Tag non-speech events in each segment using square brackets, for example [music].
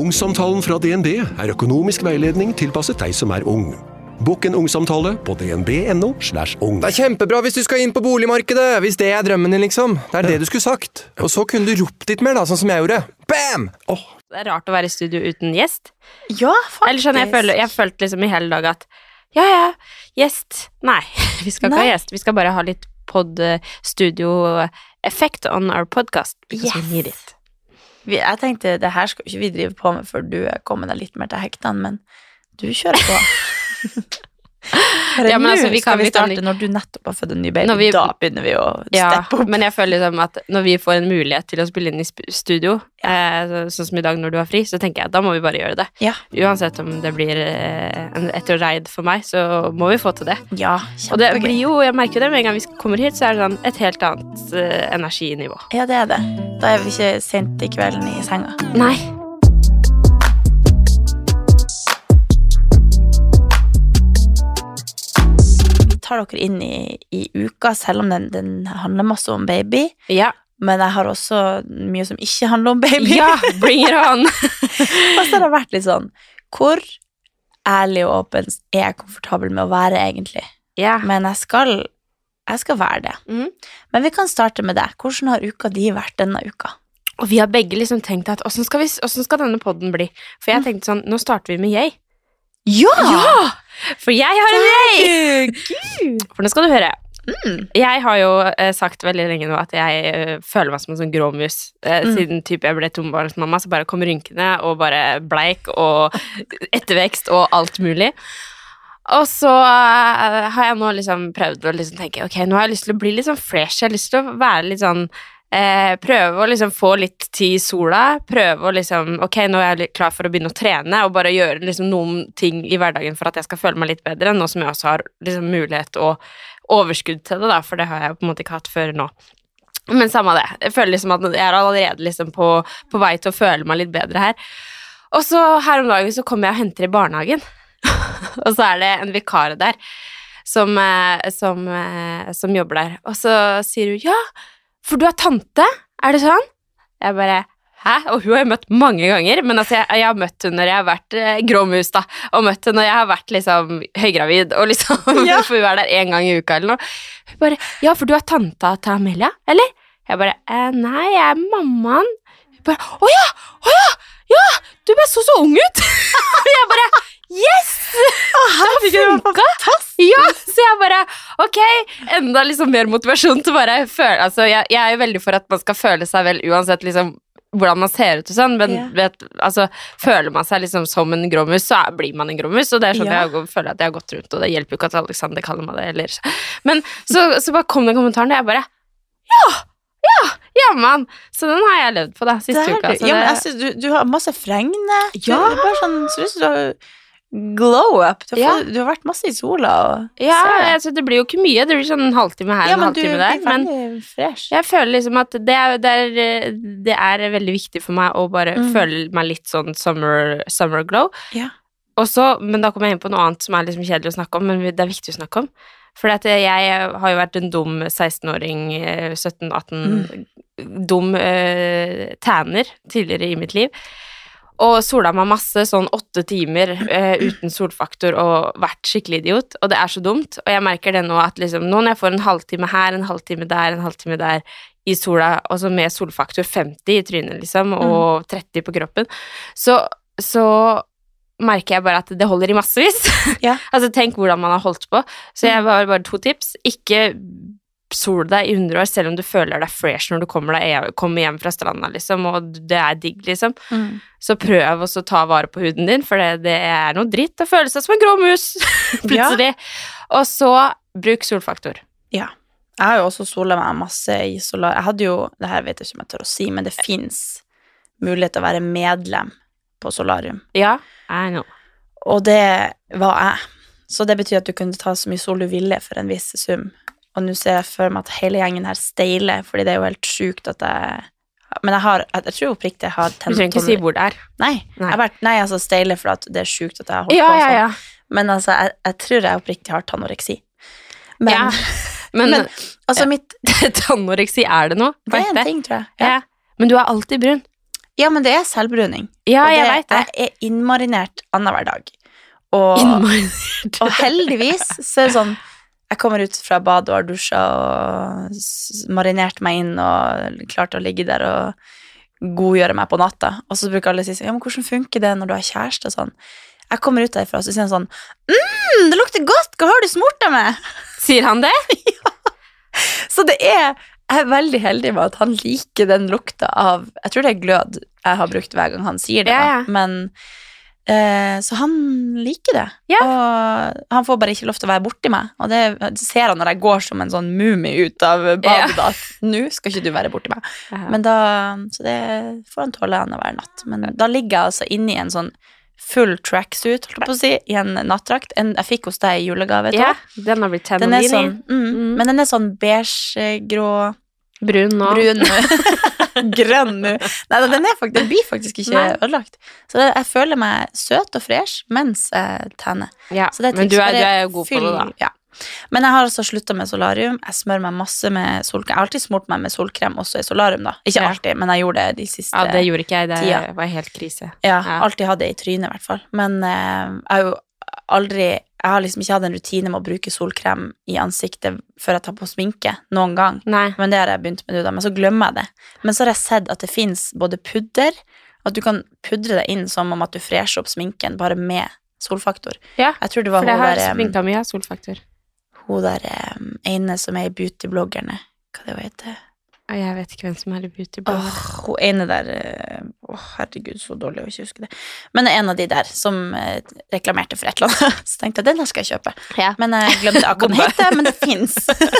Ungsamtalen fra DNB er økonomisk veiledning tilpasset deg som er ung. Bokk en ungsamtale på dnb.no. slash ung. Det er kjempebra hvis du skal inn på boligmarkedet, hvis det er drømmen din, liksom. Det er det du skulle sagt. Og så kunne du ropt litt mer, da, sånn som jeg gjorde. Bam! Oh. Det er rart å være i studio uten gjest. Ja, faktisk. Eller sånn, jeg, føler, jeg følte liksom i hele dag at ja, ja, gjest Nei, [laughs] vi skal ikke Nei. ha gjest. Vi skal bare ha litt pod-studio-effekt on our podcast. Yes. Jeg tenkte det her skal ikke vi drive på med før du er kommet deg litt mer til hektene, men du kjører på. [laughs] Ja, men nå altså, vi skal kan- vi starte litt- når du nettopp har født en ny baby. Vi- da begynner vi å Ja, steppe opp. men jeg føler liksom at når vi får en mulighet til å spille inn i studio, studio, eh, sånn som i dag når du har fri, så tenker jeg at da må vi bare gjøre det. Ja, Uansett om det blir eh, et raid for meg, så må vi få til det. ja Og det blir jo, jeg merker det, med en gang vi kommer hit, så er det sånn et helt annet eh, energinivå. Ja, det er det. Da er vi ikke sent i kvelden i senga. Nei. Tar dere inn i, i uka, selv om den, den handler masse om baby. Ja. Men jeg har også mye som ikke handler om baby. ja, [laughs] bring it on! [laughs] Og så har det vært litt sånn Hvor ærlig og åpen er jeg komfortabel med å være, egentlig? Ja. Men jeg skal, jeg skal være det. Mm. Men vi kan starte med deg. Hvordan har uka di vært denne uka? Og vi har begge liksom tenkt at åssen skal, skal denne podden bli? For jeg tenkte sånn, nå starter vi med jeg. Ja! For jeg har en vei! For nå skal du høre. Mm. Jeg har jo eh, sagt veldig lenge nå at jeg eh, føler meg som en sånn grå mus. Eh, Mm. Siden typ jeg ble tombarnsmamma, så bare kom rynkene og bare bleik og ettervekst og alt mulig. Og så eh, har jeg nå liksom prøvd å liksom tenke ok, nå har jeg lyst til å bli litt sånn fresh. Jeg har lyst til å være litt sånn eh, Prøve å liksom få litt tid i sola. Prøve å liksom Ok, nå er jeg klar for å begynne å trene og bare gjøre liksom noen ting i hverdagen for at jeg skal føle meg litt bedre, nå som jeg også har liksom mulighet og overskudd til det, da, for det har jeg på en måte ikke hatt før nå. Men samme det. Jeg føler liksom at jeg er allerede liksom på, på vei til å føle meg litt bedre her. Og så her om dagen så kommer jeg og henter i barnehagen, [laughs] og så er det en vikar der som, eh, som, eh, som jobber der. Og så sier hun 'ja, for du er tante', er det sånn? Jeg bare Hæ? Og hun har jeg møtt mange ganger, men altså jeg, jeg har møtt henne når jeg har vært eh, grå mus, da. Og møtt henne når jeg har vært liksom høygravid, og liksom [laughs] Ja. For hun er der én gang i uka eller noe. Hun bare 'Ja, for du er tanta til Amelia, eller?' Jeg bare eh, 'Nei, jeg er mammaen'. Hun bare 'Å ja! Å ja! Ja! Du bare så så ung ut!' [laughs] Jeg bare 'Yes! Det har funka!' Ja, så jeg bare Ok, enda liksom mer motivasjon til bare føle Altså, jeg, jeg er jo veldig for at man skal føle seg vel uansett liksom hvordan man ser ut og sånn, men Ja. vet, altså, føler man seg liksom som en grommus, så blir man en grommus, og det er sånn Ja. jeg føler at jeg har gått rundt, og det hjelper jo ikke at Alexander kaller meg det, eller Men så, så bare kom den kommentaren, og jeg bare Ja! Ja! Jammen! Så den har jeg levd på, da, siste uka. du. Ja, men jeg synes du, du har masse fregne. Ja. Det er bare sånn, så du har glow up. Du har, Ja. fått, du har vært masse i sola. Og ja, altså, det blir jo ikke mye, det blir sånn en halvtime her ja, en halvtime der, men fresh. Jeg føler liksom at det er, det er, det er veldig viktig for meg å bare Mm. føle meg litt sånn summer, summer glow. Ja. Også, men da kommer jeg inn på noe annet som er liksom kjedelig å snakke om, men det er viktig å snakke om. For jeg har jo vært en dum 16-åring, eh, 17-18, dum uh, tæner tidligere i mitt liv. Og sola meg masse, sånn åtte timer eh, uten solfaktor og vært skikkelig idiot. Og det er så dumt. Og jeg merker det nå at liksom, nå når jeg får en halvtime her, en halvtime der, en halvtime der i sola, og så med solfaktor 50 i trynet, liksom, og 30 på kroppen, så, så merker jeg bare at det holder i massevis. Ja. [laughs] altså tenk hvordan man har holdt på. Så jeg har bare to tips. Ikke sol deg i 100 år, selv om du føler deg fresh når du kommer, deg, kommer hjem fra stranda, liksom, og det er digg, liksom. Mm. Så prøv også å ta vare på huden din, for det, det er noe dritt å føle seg som en grå mus [laughs] plutselig. Og så bruk solfaktor. Ja. Jeg har jo også sola meg masse i solar... Jeg hadde jo Det her vet jeg ikke om jeg tør å si, men det fins mulighet til å være medlem på solarium. Ja, I know. Og det var jeg. Så det betyr at du kunne ta så mye sol du ville for en viss sum. Og nå ser jeg for meg at hele gjengen her steiler, fordi det er jo helt sjukt at jeg Men jeg har Jeg, tror oppriktig jeg har Du trenger ikke si hvor det er. Nei, Nei. Vært, nei altså steiler for det er sjukt at jeg har holdt Ja, på ja, sånn. ja. Men altså, jeg, jeg tror jeg oppriktig har tanoreksi. Men, ja. [laughs] Men, men altså, mitt [laughs] tanoreksi, er det noe? Det er en ting, tror jeg. Ja. Ja. Men du er alltid brun. ja, men det er selvbruning. Ja, og jeg vet det. Jeg er innmarinert annenhver dag. Og, og heldigvis så er det sånn Jeg kommer ut fra badet og har dusja og marinert meg inn og klart å ligge der og godgjøre meg på natta. Og så bruker alle å si sånn Ja, men hvordan funker det når du har kjæreste og sånn? Jeg kommer ut derfra og så sier han sånn mm, det lukter godt, hva har du smurt deg med? [laughs] Sier han det? [laughs] Så det er Jeg er veldig heldig med at han liker den lukta av Jeg tror det er glød jeg har brukt hver gang han sier det, Ja, ja. men Så han liker det. Ja. Og han får bare ikke lov til å være borti meg. Og det ser han når jeg går som en sånn mumie ut av badet, Ja. at nå skal ikke du være borti meg. Men da, så det får han tåle annenhver natt. Men da ligger jeg altså inni en sånn full tracksuit, holdt på å si, i en nattdrakt. Jeg fikk hos deg i julegave. Ja, den har blitt er sånn, mm, Mm. Men den er sånn beige-grå Brun nå. Brun [laughs] Grønn nå. Nei, den faktisk, den blir faktisk ikke Nei. ødelagt. Så jeg føler meg søt og fresh mens jeg tenner. Ja. Så det Men du er, du er god på det, da. Ja. Men jeg har altså slutta med solarium. Jeg smører meg masse med solkrem. Jeg har alltid smurt meg med solkrem også i solarium, da. Ikke alltid, men jeg gjorde det de siste tida. Ja, det gjorde ikke jeg. Det tida. var helt krise. Ja, Ja. alltid hatt det i trynet, i hvert fall. Men uh, jeg har jo aldri Jeg har liksom ikke hatt en rutine med å bruke solkrem i ansiktet før jeg tar på sminke, noen gang. Nei. Men det har jeg begynt med nå, da. Men så glemmer jeg det. Men så har jeg sett at det fins både pudder At du kan pudre deg inn som om at du fresher opp sminken bare med solfaktor. Ja, Jeg tror det var For det har der, sminka mye av solfaktor. hun der um, ene som er i beautybloggerne. Hva det heter Og jeg vet ikke hvem som er i beautyblogger. Åh, Hun ene der eh, Å, herregud, så dårlig å ikke huske det. Men er en av de der som eh, reklamerte for et eller annet. [laughs] Så tenkte jeg den skal jeg kjøpe. Ja. Men jeg glemte akkurat den Bombe. heter, men det fins.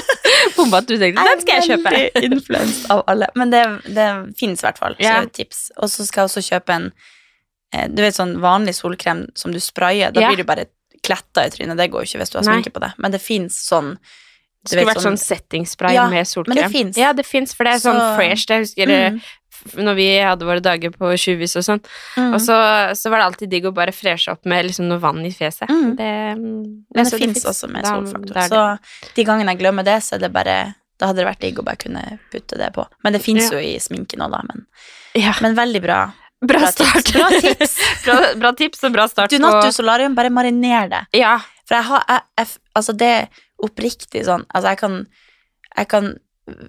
[laughs] Bomba at du tenkte den skal jeg kjøpe. Influenset av alle. Men det, det fins i hvert fall. Så Ja. er tips. Og så skal jeg også kjøpe en eh, Du vet sånn vanlig solkrem som du sprayer. Da Ja. blir du bare kletta i trynet. Det går jo ikke hvis du har sminke på det. Men det fins sånn Det skulle vært sånn settingspray Ja, med solkrem. men det finnes. Ja, det fins, for det er sånn Så- fresh. Jeg husker Mm. når vi hadde våre dager på Tjuvis og sånn. mm. Og så, så var det alltid digg å bare freshe opp med liksom noe vann i fjeset. Mm. Det, Men det, det fins også med solfaktor. da Så de gangene jeg glemmer det, så det bare Da hadde det vært digg å bare kunne putte det på. Men det fins Ja. jo i sminken òg, da. Men, ja. men veldig bra. Bra bra start. tips. Bra tips. [laughs] bra, bra tips og bra start Du, natt, du solarium, bare mariner det. Ja. For jeg har jeg, jeg, Altså, det oppriktig sånn Altså, jeg kan Jeg kan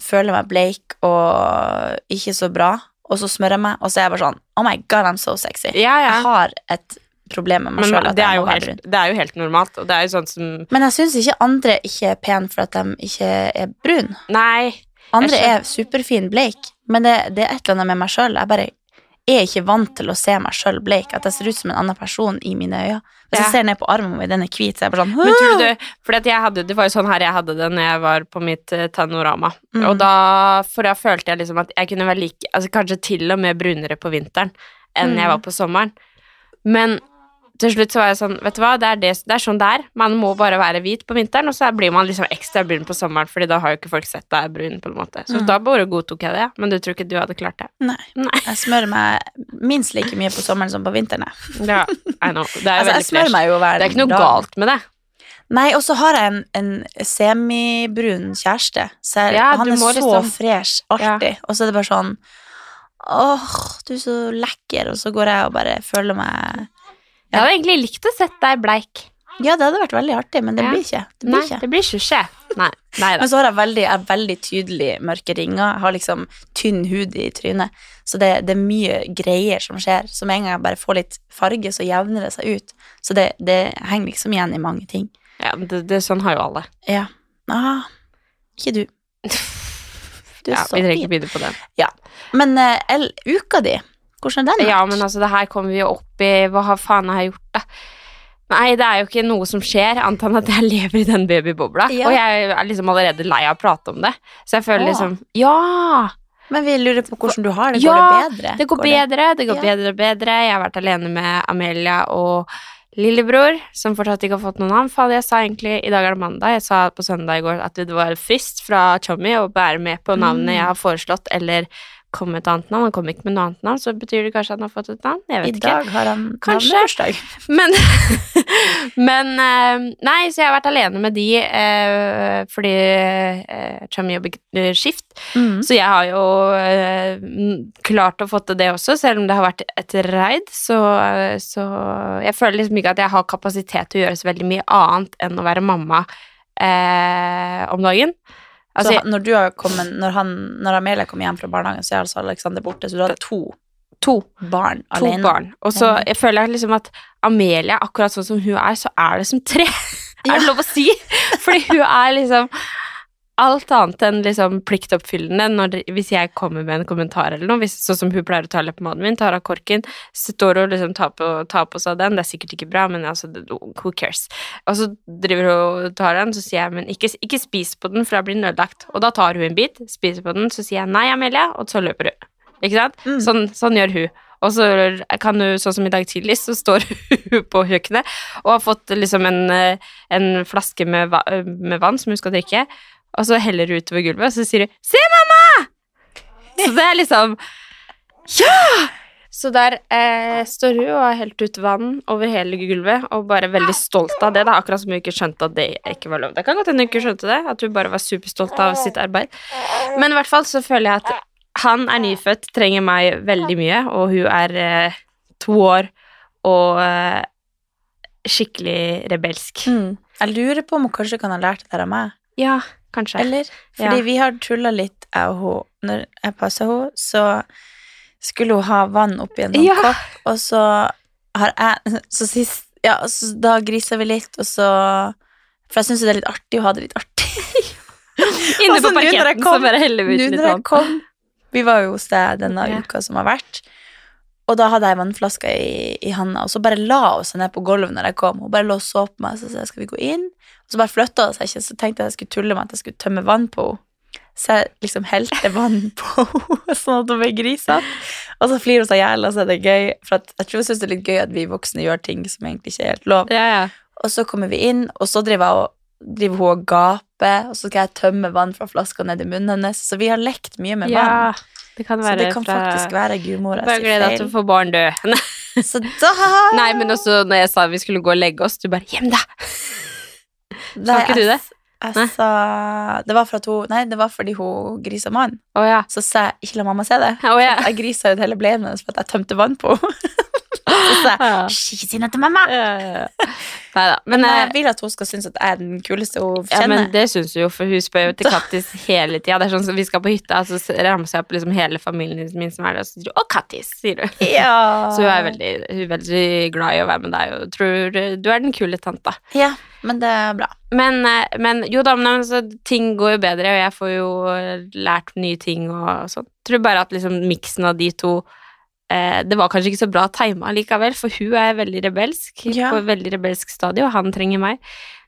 føle meg bleik og ikke så bra, og så smører jeg meg, og så er jeg bare sånn Oh my god, I'm so sexy. Ja, ja. Jeg har et problem med meg sjøl. det det er jo helt normalt, og det er jo sånn som Men jeg syns ikke andre ikke er pen for at de ikke er brune. Andre er superfin bleik, men det, det er et eller annet med meg sjøl. Jeg bare er ikke vant til å se meg sjøl bleik, at jeg ser ut som en annen person i mine øyne. Hvis Ja. jeg ser ned på armen min, den er hvit, så er jeg bare sånn Men tror du det For jeg hadde, det var jo sånn her jeg hadde det når jeg var på mitt eh, Tanorama. Mm. Og da For da følte jeg liksom at jeg kunne være like Altså kanskje til og med brunere på vinteren enn Mm. jeg var på sommeren. Men til slutt så var jeg sånn Vet du hva, det er, det, det er sånn det er. Man må bare være hvit på vinteren, og så blir man liksom ekstra brun på sommeren, Fordi da har jo ikke folk sett deg brun, på en måte. Så Mm. da bare godtok jeg det. Men du tror ikke du hadde klart det? Nei. Nei. Jeg smører meg minst like mye på sommeren som på vinteren. jeg. [laughs] Ja, I know. Det er jo [laughs] Altså, veldig fresh. Det er ikke noe dag. galt med det. Nei, og så har jeg en, en semibrun kjæreste. Så jeg, Ja, han er så liksom- fresh alltid. Og så er det bare sånn Åh, du er så lekker. Og så går jeg og bare føler meg Jeg hadde egentlig likt å sett deg bleik. Ja, det hadde vært veldig artig, men det Ja. blir ikke. Det blir Nei, ikke. det blir ikke. Nei, nei. Men så har jeg veldig, jeg veldig tydelig mørke ringer. Jeg har liksom tynn hud i trynet. Så det, det er mye greier som skjer. Så med en gang jeg bare får litt farge, så jevner det seg ut. Så det, det henger liksom igjen i mange ting. Ja, det, det, sånn har jo alle. Ja. Ah, ikke du. [laughs] Du er Ja, så vi trenger fin. ikke begynne på det. Ja. Men uh, El, uka di, hvordan er den? Ja, men altså, det her kommer vi jo opp i Hva faen har jeg gjort, da? Nei, det er jo ikke noe som skjer, annet enn at jeg [laughs] lever i den babybobla. Ja. Og jeg er liksom allerede lei av å prate om det. Så jeg føler Åh. liksom Ja! Men vi lurer på hvordan du har det. Går Ja, det bedre? Det går bedre, det går Ja. bedre og bedre. Jeg har vært alene med Amelia og lillebror, som fortsatt ikke har fått noen navn. Faen, jeg sa egentlig I dag er det mandag. Jeg sa på søndag i går at det var frist fra Chummy å bære med på navnet jeg har foreslått, eller komme med et annet navn. Han kom ikke med noe annet navn, så betyr det kanskje at han har fått et navn? Jeg vet ikke. I dag har han Kanskje. navnebursdag. [laughs] Men, [laughs] men eh, Nei, så jeg har vært alene med de eh, fordi uh, Chummy jobber eh, skift. Mm. Så jeg har jo eh, klart å få til det også, selv om det har vært et raid. Så, eh, så jeg føler liksom ikke at jeg har kapasitet til å gjøre så veldig mye annet enn å være mamma eh, om dagen. Altså, så når, du har kommet, når, han, når Amelia kommer hjem fra barnehagen, så er altså Alexander borte, så du hadde to to. barn To alene. barn. Og så jeg føler jeg liksom at Amelia, akkurat sånn som hun er, så er det som tre. [laughs] Er det lov å si? [laughs] Fordi hun er liksom alt annet enn liksom pliktoppfyllende når, hvis jeg kommer med en kommentar eller noe. Hvis, sånn som hun pleier å ta leppepomaden min, tar av korken, står og liksom tar på, tar på seg den. Det er sikkert ikke bra, men altså, who cares? Og så driver hun og tar den, så sier jeg men ikke, ikke spis på den, for da blir den ødelagt. Og da tar hun en bit, spiser på den, så sier jeg nei, Amelia, og så løper hun. Ikke sant? Mm. Sånn, sånn gjør hun. Og så kan hun, sånn som i dag tidlig, så står [laughs] hun på kjøkkenet og har fått liksom en, eh, en flaske med, med vann som hun skal drikke, og så heller hun utover gulvet, og så sier hun 'Se, mamma!' Så det er liksom Ja! Så der eh, står hun og har helt ut vann over hele gulvet, og bare veldig stolt av det. da, Akkurat som hun ikke skjønte at det ikke var lov. Det kan godt hende hun ikke skjønte det, at hun bare var superstolt av sitt arbeid. Men i hvert fall så føler jeg at han er nyfødt, trenger meg veldig mye, og hun er eh, to år og eh, skikkelig rebelsk. Mm. Jeg lurer på om hun kanskje kan ha lært det der av meg. Ja, kanskje. Eller? Fordi Ja. vi har tulla litt, jeg og hun. Når jeg passa henne, så skulle hun ha vann oppi en Ja. kopp, og så har jeg Så sist Ja, så da grisa vi litt, og så For jeg syns jo det er litt artig å ha det litt artig. [laughs] Inne på parketten kom- så bare heller vi ut litt vann. kom Vi var jo hos deg denne Ja. uka som har vært, og da hadde jeg vannflaska i, i handa, og så bare la hun seg ned på gulvet når jeg kom. Hun bare lå og så på meg, så sa jeg skal vi gå inn? Og så bare flytta hun seg ikke, så tenkte jeg jeg skulle tulle med at jeg skulle tømme vann på henne. Så jeg liksom helte vann [laughs] på henne, sånn at hun ble grisete. Og så flirer hun seg i hjel, og så er det gøy. For jeg tror hun syns det er litt gøy at vi voksne gjør ting som egentlig ikke er helt lov. Ja, ja. Og så kommer vi inn, og så driver, og, driver hun og gaper, og så skal jeg tømme vann fra flaska ned i munnen hennes. Så vi har lekt mye med ja, vann. det kan Så det kan fra faktisk være gudmora Bare gled deg til å få barn dø. [laughs] Så da Nei, men også når jeg sa vi skulle gå og legge oss, du bare 'hjem, da'. Nei, ikke du det? Jeg Nei. sa Det var hun Nei, det var fordi hun grisa mann. Oh, ja. Så sa jeg 'ikke la mamma se det'. Oh, ja. Jeg grisa ut hele bleien hennes for at jeg tømte vann på henne. [laughs] så sa jeg. Ikke si noe til mamma'. Ja, Neida, Men, Men eh, jeg vil at hun skal synes at jeg er den kuleste hun ja, men kjenner. det syns hun jo, for hun spør jo til [laughs] Kattis hele tida. Det er sånn som vi skal på hytta, så ramser jeg opp liksom hele familien min som er der, og så sier du 'Å, Kattis', sier du. Ja. [laughs] Så hun er veldig, hun er veldig glad i å være med deg og tror du er den kule tanta. Ja, men det er bra. Men, eh, men jo da, men altså, ting går jo bedre, og jeg får jo eh, lært nye ting og sånn. Tror bare at liksom miksen av de to eh, Det var kanskje ikke så bra tima likevel, for hun er veldig rebelsk, Ja. på et veldig rebelsk stadie, og han trenger meg.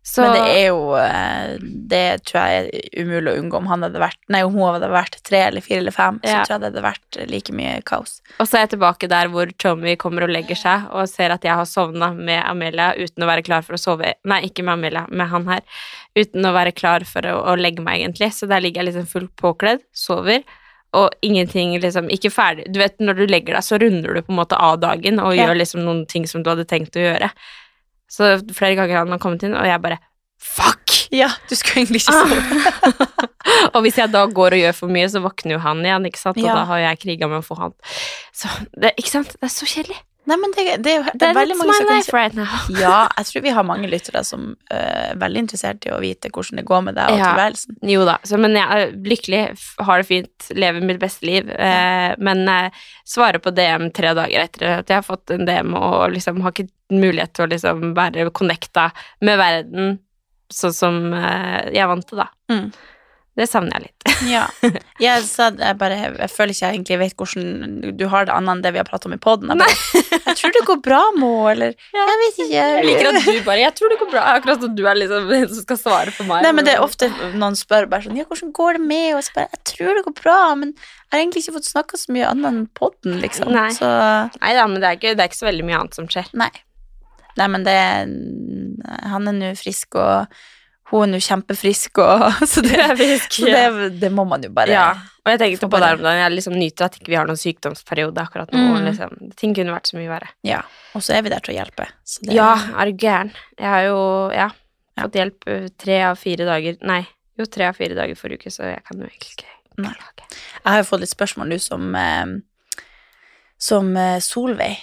Så Men det er jo eh, Det tror jeg er umulig å unngå om han hadde vært Nei, om hun hadde vært tre eller fire eller fem, Ja. så tror jeg det hadde vært like mye kaos. Og så er jeg tilbake der hvor Tommy kommer og legger seg og ser at jeg har sovna med Amelia uten å være klar for å sove Nei, ikke med Amelia, med han her. Uten å være klar for å, å legge meg, egentlig. Så der ligger jeg liksom fullt påkledd, sover. Og ingenting liksom Ikke ferdig Du vet, når du legger deg, så runder du på en måte av dagen og Ja. gjør liksom noen ting som du hadde tenkt å gjøre. Så flere ganger har man kommet inn, og jeg bare Fuck! Ja, du skulle egentlig ikke sove. [laughs] og hvis jeg da går og gjør for mye, så våkner jo han igjen, ikke sant? Og Ja. da har jeg kriga med å få han. Så det, ikke sant? Det er så kjedelig. Nei, men det, det er det er veldig mange som kan right. [laughs] Ja, jeg tror vi har mange lyttere som uh, er veldig interessert i å vite hvordan det går med deg og Ja. tilværelsen. Jo da, så, men jeg er lykkelig, har det fint, lever mitt beste liv. Uh, men uh, svarer på DM tre dager etter at jeg har fått en DM og liksom har ikke mulighet til å liksom være connecta med verden sånn som uh, jeg er vant til, da. Mm. Det savner jeg litt. Ja. [laughs] Jeg, sa, jeg, bare, jeg føler ikke jeg egentlig vet hvordan du har det annet enn det vi har pratet om i poden. Jeg, bare, [laughs] jeg tror det går bra, Mo, eller Jeg vet ikke. Jeg liker at du bare Jeg tror det går bra. Akkurat som du er liksom den som skal svare for meg. Nei, men det er ofte noen spør bare sånn Ja, hvordan går det med? Og så bare Jeg tror det går bra, men jeg har egentlig ikke fått snakka så mye annet enn podden, liksom. Nei. Så Nei da, men det er, ikke, det er ikke så veldig mye annet som skjer. Nei. Nei, men det Han er nå frisk, og hun er nå kjempefrisk, og [laughs] Så det, så det, det må man jo bare Ja, og jeg tenkte på det jeg liksom nyter at ikke vi har noen sykdomsperiode akkurat nå. Mm. Liksom. Ting kunne vært så mye verre. Ja. Og så er vi der til å hjelpe. Så det, Ja, er du gæren? Jeg har jo, ja, Ja. fått hjelp uh, tre av fire dager Nei, jo, tre av fire dager forrige uke, så jeg kan jo egentlig ikke klage. Jeg har jo fått litt spørsmål nå som eh, Som eh, Solveig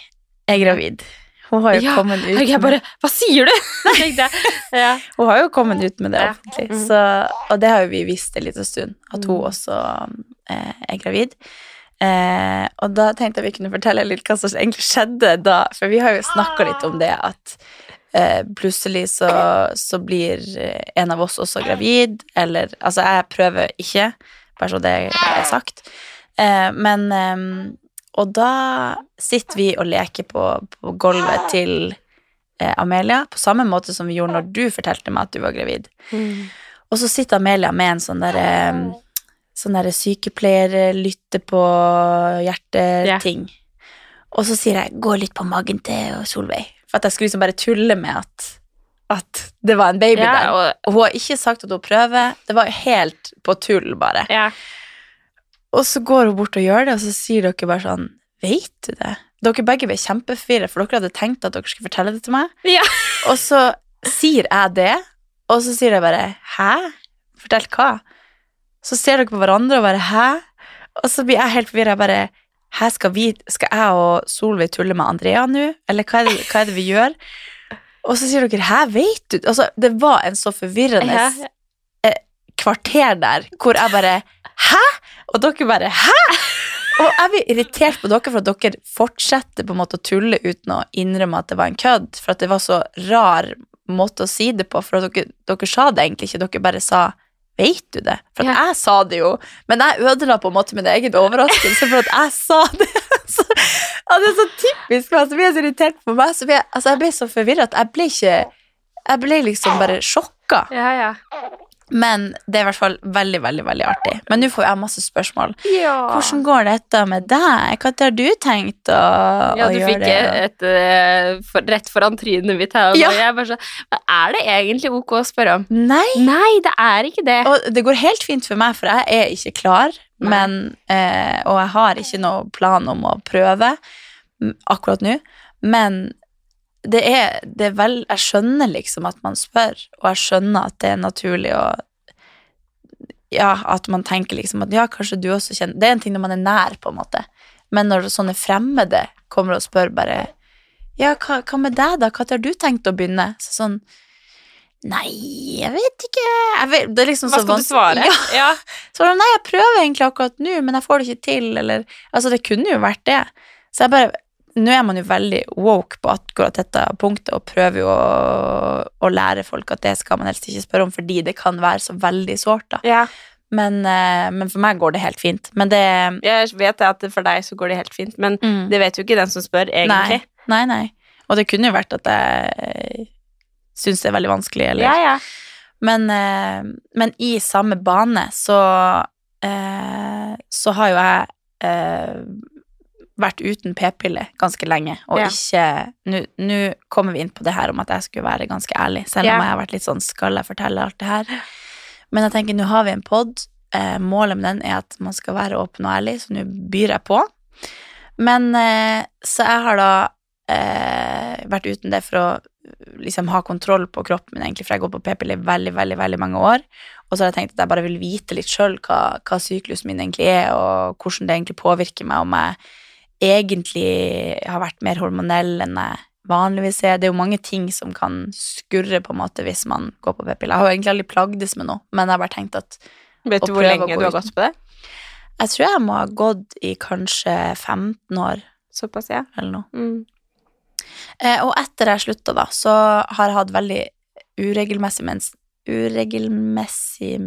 er gravid. Hun har jo Ja, kommet ut jeg bare Hva sier du?! [laughs] Ja. Hun har jo kommet ut med det Ja. offentlig, Mhm. så, og det har jo vi visst en liten stund, at hun Mm. også eh, er gravid. Eh, og da tenkte jeg vi kunne fortelle litt hva som egentlig skjedde da, for vi har jo snakka litt om det at eh, plutselig så, så blir eh, en av oss også gravid, eller Altså, jeg prøver ikke, bare så det er sagt, eh, men eh, Og da sitter vi og leker på, på gulvet til eh, Amelia, på samme måte som vi gjorde når du fortalte meg at du var gravid. Mm. Og så sitter Amelia med en sånn derre Sånn der sykepleier, lytte på hjerteting. Og så sier jeg 'gå litt på magen til Solveig', for at jeg skulle liksom bare tulle med at, at det var en baby yeah. der. og, hun har ikke sagt at hun prøver, det var helt på tull, bare. ja. Og så går hun bort og gjør det, og så sier dere bare sånn Vet du det? Dere begge ble kjempeforvirra, for dere hadde tenkt at dere skulle fortelle det til meg. Ja. Og så sier jeg det, og så sier jeg bare Hæ? Fortell hva? Så ser dere på hverandre og bare Hæ? Og så blir jeg helt forvirra. Bare Hæ, skal, vi, skal jeg og Solveig tulle med Andrea nå? Eller hva er, det, hva er det vi gjør? Og så sier dere Hæ, vet du? Altså, det var en så forvirrende Ja. kvarter der hvor jeg bare Hæ? Og dere bare Hæ? [laughs] Og jeg blir irritert på dere for at dere fortsetter på en måte å tulle uten å innrømme at det var en kødd, for at det var så rar måte å si det på, for at dere, dere sa det egentlig ikke, dere bare sa Vet du det? For Ja. jeg sa det jo, men jeg ødela på en måte min egen overraskelse for at jeg sa det. [laughs] Så, det er så typisk meg, så blir jeg så irritert på meg. Så jeg, altså, jeg ble så forvirra at jeg ble ikke Jeg ble liksom bare sjokka. Ja, ja. Men det er i hvert fall veldig, veldig veldig artig. Men nå får jeg masse spørsmål. ja. Hvordan går dette med deg? Hva har du tenkt å, Ja, å du gjøre fikk det? et eh, for, rett foran trynet mitt her. Ja. jeg bare så, er det egentlig ok å spørre om? Nei, Nei, det er ikke det. og det går helt fint for meg, for jeg er ikke klar. Men, eh, og jeg har ikke noen plan om å prøve akkurat nå. Men det er, det er vel Jeg skjønner liksom at man spør, og jeg skjønner at det er naturlig å Ja, at man tenker liksom at ja, kanskje du også kjenner Det er en ting når man er nær, på en måte. Men når sånne fremmede kommer og spør bare Ja, hva, hva med deg, da? Hva har du tenkt å begynne? Så sånn Nei, jeg vet ikke. Jeg vet, det er liksom Hva så skal du svare? Ja, Ja. [laughs] så nei, jeg prøver egentlig akkurat nå, men jeg får det ikke til, eller Altså, det kunne jo vært det. Så jeg bare Nå er man jo veldig woke på akkurat dette punktet, og prøver jo å, å lære folk at det skal man helst ikke spørre om, fordi det kan være så veldig sårt. Ja. Men, eh, men for meg går det helt fint. Men det Jeg vet at for deg så går det helt fint, men mm, det vet jo ikke den som spør, egentlig. Nei, nei, nei. Og det kunne jo vært at jeg syns det er veldig vanskelig, eller Ja, ja. Men, eh, men i samme bane så eh, Så har jo jeg vært uten p-pille ganske lenge, og Ja. ikke Nå kommer vi inn på det her om at jeg skulle være ganske ærlig, selv om Ja. jeg har vært litt sånn Skal jeg fortelle alt det her? Men jeg tenker, nå har vi en pod. Eh, målet med den er at man skal være åpen og ærlig, så nå byr jeg på. Men eh, så jeg har da eh, vært uten det for å liksom ha kontroll på kroppen min, egentlig, for jeg går på p-piller i veldig, veldig, veldig mange år. Og så har jeg tenkt at jeg bare vil vite litt sjøl hva, hva syklusen min egentlig er, og hvordan det egentlig påvirker meg, om jeg egentlig har vært mer hormonell enn jeg vanligvis er. Det er jo mange ting som kan skurre på en måte hvis man går på p-piller. Jeg har jo egentlig aldri plagdes med noe, men jeg har bare tenkt at Vet du hvor lenge du har gått på det? jeg tror jeg må ha gått i kanskje 15 år Såpass, ja. eller noe. Mm. Eh, og etter jeg slutta, da, så har jeg hatt veldig uregelmessig, mens, uregelmessig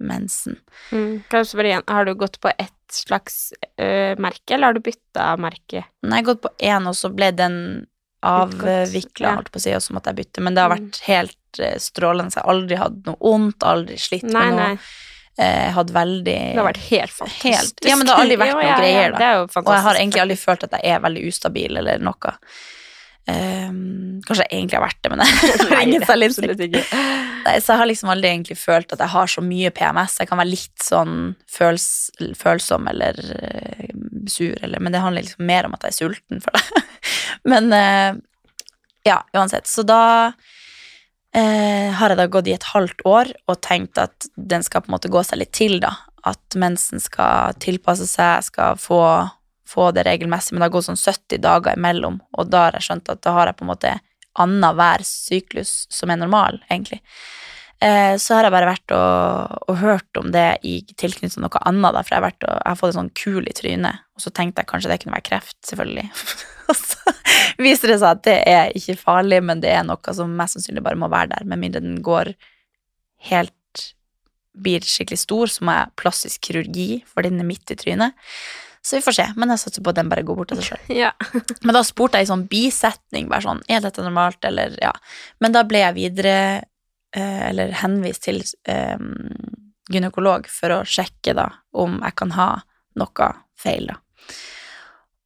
mensen. Mm. Kanskje bare igjen, har du gått på ett slags ø, merke, eller har du bytta merke? Nei, jeg har gått på én, og så ble den avvikla, holdt på å si, og så måtte jeg bytte. Men det har vært helt eh, strålende. Jeg har aldri hatt noe vondt, aldri slitt Nei, med noe. nei. Eh, Jeg hadde veldig Det har vært helt fantastisk. Helt, ja, men det har aldri vært [laughs] noen noe ja, ja, greier, da. Og jeg har egentlig aldri følt at jeg er veldig ustabil eller noe. Ehm, kanskje jeg egentlig har vært det, men [laughs] jeg har ingen det absolutt ikke. Nei, Så jeg har liksom aldri egentlig følt at jeg har så mye PMS. Jeg kan være litt sånn føls, følsom eller uh, sur, eller, men det handler liksom mer om at jeg er sulten for det. [laughs] men uh, ja, uansett. Så da uh, har jeg da gått i et halvt år og tenkt at den skal på en måte gå seg litt til, da. At mensen skal tilpasse seg, skal få, få det regelmessig, men det har gått sånn 70 dager imellom, og da har jeg skjønt at da har jeg på en måte annenhver syklus som er normal, egentlig. Eh, så har jeg bare vært og, og hørt om det i tilknytning til noe annet, da, for jeg har, og, jeg har fått en sånn kul i trynet, og så tenkte jeg kanskje det kunne være kreft, selvfølgelig. [laughs] og så viser det seg at det er ikke farlig, men det er noe som mest sannsynlig bare må være der, med mindre den går helt blir skikkelig stor, så må jeg plastisk kirurgi, for den er midt i trynet. Så vi får se, men jeg satser på at den bare går bort av seg sjøl. [laughs] Ja. Men da spurte jeg i sånn bisetning, bare sånn, er dette normalt, eller ja. Men da ble jeg videre, eh, eller henvist til eh, gynekolog for å sjekke da om jeg kan ha noe feil, da.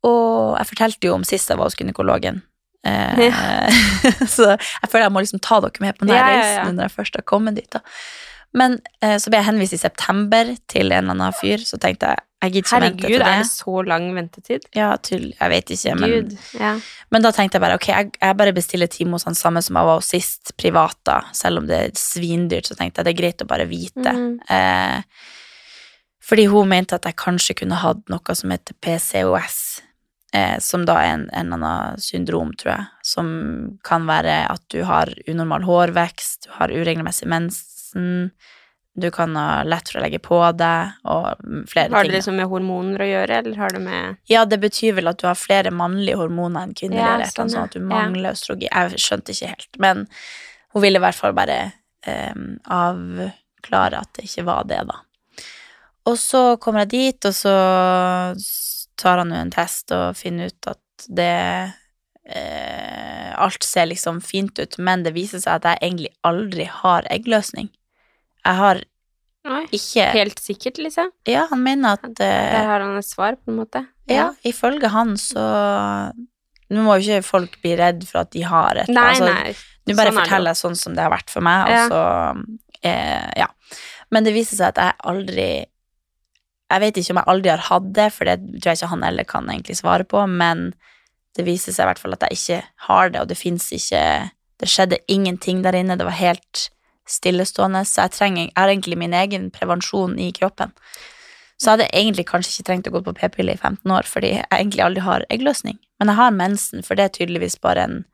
Og jeg fortalte jo om sist jeg var hos gynekologen. Eh, [laughs] så jeg føler jeg må liksom ta dere med på denne Ja, ja, ja. reisen når jeg først har kommet dit. da. Men eh, så ble jeg henvist i september til en eller annen fyr, så tenkte jeg jeg gidder ikke å vente Herregud, er det. det så lang ventetid? Ja, til, jeg vet ikke, men, Gud. Ja. men da tenkte jeg bare ok, jeg, jeg bare bestiller time hos han samme som jeg var hos sist, privat, da. Selv om det er svindyrt, så tenkte jeg det er greit å bare vite. Mhm. Eh, fordi hun mente at jeg kanskje kunne hatt noe som heter PCOS, eh, som da er en, en annen syndrom, tror jeg, som kan være at du har unormal hårvekst, du har uregelmessig mensen, du kan ha lett for å legge på deg, og flere ting. Har det ting. liksom med hormoner å gjøre, eller har det med Ja, det betyr vel at du har flere mannlige hormoner enn kvinnelige, Ja, sånn, sånn at du ja. østrogen. Jeg skjønte ikke helt, men hun ville i hvert fall bare eh, avklare at det ikke var det, da. Og så kommer jeg dit, og så tar han jo en test og finner ut at det eh, Alt ser liksom fint ut, men det viser seg at jeg egentlig aldri har eggløsning. Jeg har Oi. ikke Helt sikkert, liksom? Ja, han mener at eh, Der har han et svar, på en måte. ja, ifølge han så Nå må jo ikke folk bli redd for at de har et Nei, altså, nei. Nå bare sånn er forteller jeg sånn som det har vært for meg, og så eh, Ja. Men det viser seg at jeg aldri Jeg vet ikke om jeg aldri har hatt det, for det tror jeg ikke han heller kan egentlig svare på, men det viser seg i hvert fall at jeg ikke har det, og det fins ikke Det skjedde ingenting der inne, det var helt stillestående, så jeg trenger Jeg har egentlig min egen prevensjon i kroppen. Så jeg hadde egentlig kanskje ikke trengt å gå på p-pille i 15 år, fordi jeg egentlig aldri har eggløsning. Men jeg har mensen, for det er tydeligvis bare en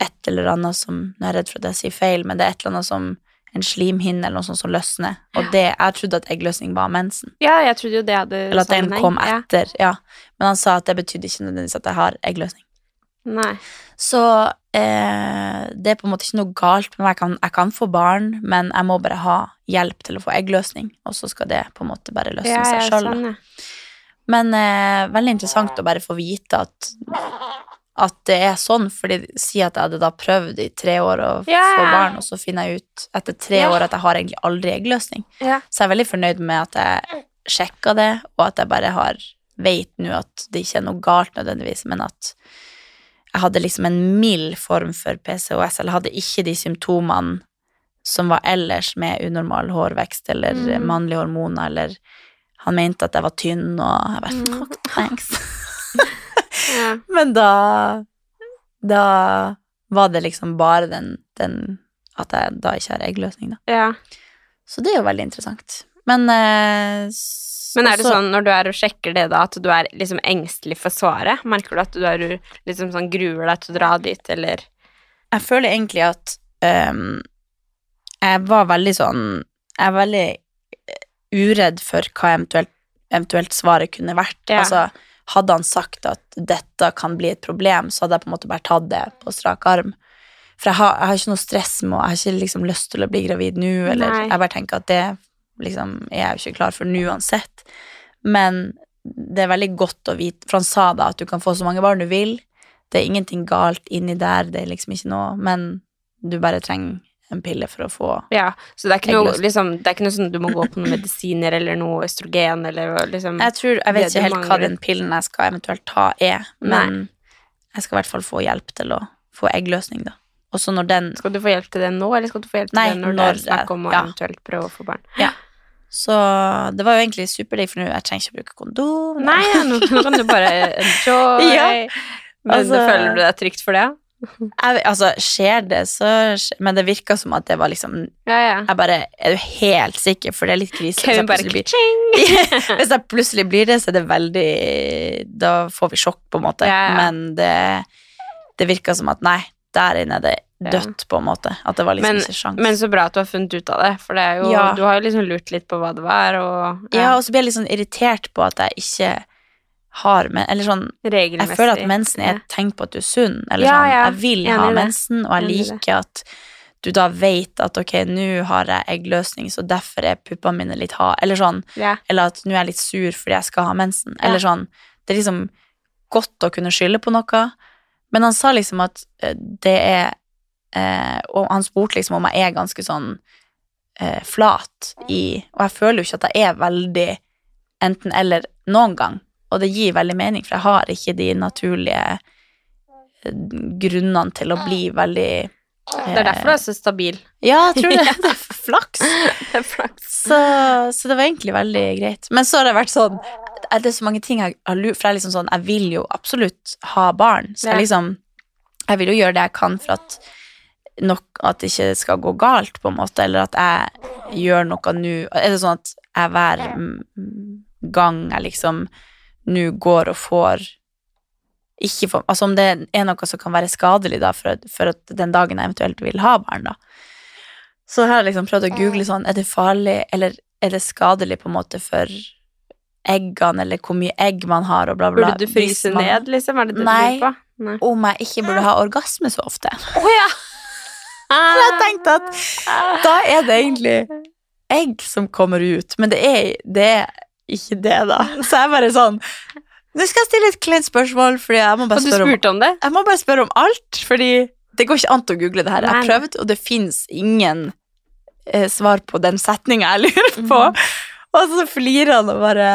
et eller annet som Nå er jeg redd for at jeg sier feil, men det er et eller annet som en slimhinne eller noe sånt som løsner. Og det, jeg trodde at eggløsning var mensen. Ja, jeg trodde jo det hadde Eller at den kom kom Ja. etter. Ja. Men han sa at det betydde ikke nødvendigvis at jeg har eggløsning. Nei. Så eh, det er på en måte ikke noe galt med meg. Jeg kan, jeg kan få barn, men jeg må bare ha hjelp til å få eggløsning, og så skal det på en måte bare løsne Ja, seg sjøl. sånn, ja. Men eh, veldig interessant å bare få vite at, at det er sånn, fordi si at jeg hadde da prøvd i tre år å Ja, få barn, og så finner jeg ut etter tre år at jeg har egentlig aldri eggløsning. Så jeg er veldig fornøyd med at jeg sjekka det, og at jeg bare har vet nå at det ikke er noe galt nødvendigvis, men at jeg hadde liksom en mild form for PCOS, eller hadde ikke de symptomene som var ellers med unormal hårvekst eller Mm. mannlige hormoner, eller han mente at jeg var tynn, og jeg bare Mm. «Fuck, thanks. [laughs] Ja. [laughs] Men da Da var det liksom bare den, den At jeg da ikke har eggløsning, da. ja. Så det er jo veldig interessant. Men eh, Men er det også- sånn når du er og sjekker det, da, at du er liksom engstelig for svaret? Merker du at du er liksom sånn gruer deg til å dra dit, eller Jeg føler egentlig at um, jeg var veldig sånn Jeg er veldig eh, uredd for hva eventuelt, eventuelt svaret kunne vært. Ja. Altså, hadde han sagt at dette kan bli et problem, så hadde jeg på en måte bare tatt det på strak arm. For jeg har, jeg har ikke noe stress med Jeg har ikke liksom lyst til å bli gravid nå, eller Nei. jeg bare tenker at det liksom er jeg jo ikke klar for den uansett. Men det er veldig godt å vite, for han sa da at du kan få så mange barn du vil. Det er ingenting galt inni der, det er liksom ikke noe, men du bare trenger en pille for å få Ja, så det er ikke noe, liksom, det er ikke noe sånn du må gå på noen medisiner eller noe østrogen eller liksom Jeg tror, jeg vet ikke helt hva den pillen jeg skal eventuelt ta er, men jeg skal i hvert fall få hjelp til å få eggløsning, da. Og så når den Skal du få hjelp til det nå, eller skal du få hjelp til Nei, det når, når det er snakk om å ja. eventuelt prøve å få barn? Så det var jo egentlig superdigg, for nå jeg trenger ikke å bruke kondom. Nei, ja, nå kan du bare [laughs] enjoy. Ja, Men altså- føler du deg trygt for det? Jeg, altså, skjer det, så skjer Men det virka som at det var liksom Ja, ja. Jeg bare Er du helt sikker? For det er litt krise. hvis jeg bare blir- [laughs] Hvis jeg plutselig blir det, så er det veldig Da får vi sjokk, på en måte. Ja. Men det, det virka som at nei, der inne er det. Dødt, på en måte. At det var liksom Men, ikke sjans. men så bra at du har funnet ut av det, for det jo, Ja. du har jo liksom lurt litt på hva det var, og ja, og så blir jeg litt sånn irritert på at jeg ikke har men, Eller sånn. Jeg føler at mensen er et tegn på at du er sunn. Eller Ja, sånn, jeg vil ha mensen, og jeg liker at du da vet at ok, nå har jeg eggløsning, så derfor er puppene mine litt harde. Eller sånn, Ja. eller at nå er jeg litt sur fordi jeg skal ha mensen. Ja. Eller sånn. Det er liksom godt å kunne skylde på noe. Men han sa liksom at eh, det er eh, Og han spurte liksom om jeg er ganske sånn eh, flat i Og jeg føler jo ikke at jeg er veldig enten-eller noen gang. Og det gir veldig mening, for jeg har ikke de naturlige eh, grunnene til å bli veldig Det er derfor du er så stabil. Ja, jeg tror det. [laughs] Det er flaks. Det er flaks. Så, så det var egentlig veldig greit. Men så har det vært sånn Det er så mange ting jeg har lurt For jeg er liksom sånn Jeg vil jo absolutt ha barn. Så jeg liksom Jeg vil jo gjøre det jeg kan for at nok at det ikke skal gå galt, på en måte, eller at jeg gjør noe nå Er det sånn at jeg hver gang jeg liksom nå går og får ikke får, Altså om det er noe som kan være skadelig da, for, for den dagen jeg eventuelt vil ha barn, da. Så har jeg liksom prøvd å google sånn, er det farlig, eller er det skadelig på en måte for eggene, eller hvor mye egg man har, og bla, bla. Burde du fryse man- ned, liksom? Er det det du Nei. lurer på? Nei. Om jeg ikke burde ha orgasme så ofte. Oh, ja! For jeg tenkte at da er det egentlig egg som kommer ut, men det er, det er ikke det, da. Så jeg bare sånn Nå skal jeg stille et kleint spørsmål, fordi jeg må bare spørre om om? Jeg må bare spørre om alt, fordi det går ikke an å google det her. Jeg har prøvd, og det fins ingen eh, svar på den setninga jeg lurer på. Og så flirer han og bare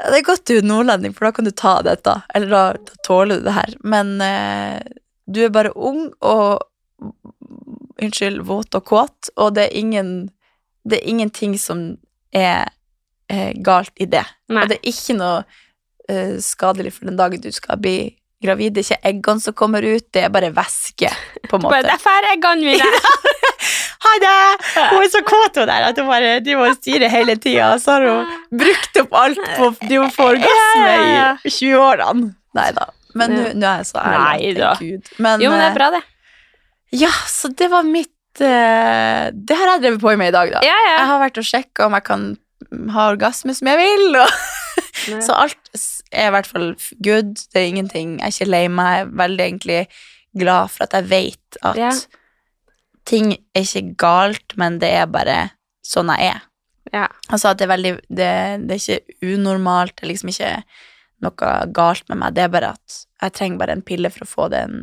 Det er godt du er nordlending, for da kan du ta dette. Eller da, da tåler du det her. Men eh, du er bare ung og Unnskyld, våt og kåt, og det er ingen Det er ingenting som er er galt i det. Nei. Og det er ikke noe uh, skadelig for den dagen du skal bli gravid. Det er ikke eggene som kommer ut, det er bare væske, på en [laughs] måte. Derfor er eggene mine! [laughs] Ha det! Hun er så kåt hun der at hun bare driver må styre hele tida. Så har hun brukt opp alt på det hun får orgasme i 20-årene. Nei da. Men nå er jeg så ærlig. Nei. Gud. Men, Jo, men det eh, er bra, det. Ja, så det var mitt eh, Det har jeg drevet på med i dag, da. Ja, ja. Jeg har vært og sjekka om jeg kan ha orgasme som jeg vil. Og [laughs] så alt er i hvert fall good. Det er ingenting. Jeg er ikke lei meg. Jeg er veldig egentlig glad for at jeg vet at Ja. ting er ikke galt, men det er bare sånn jeg er. Ja. Altså at det er veldig Det, det er ikke unormalt. Det er liksom ikke noe galt med meg. Det er bare at jeg trenger bare en pille for å få den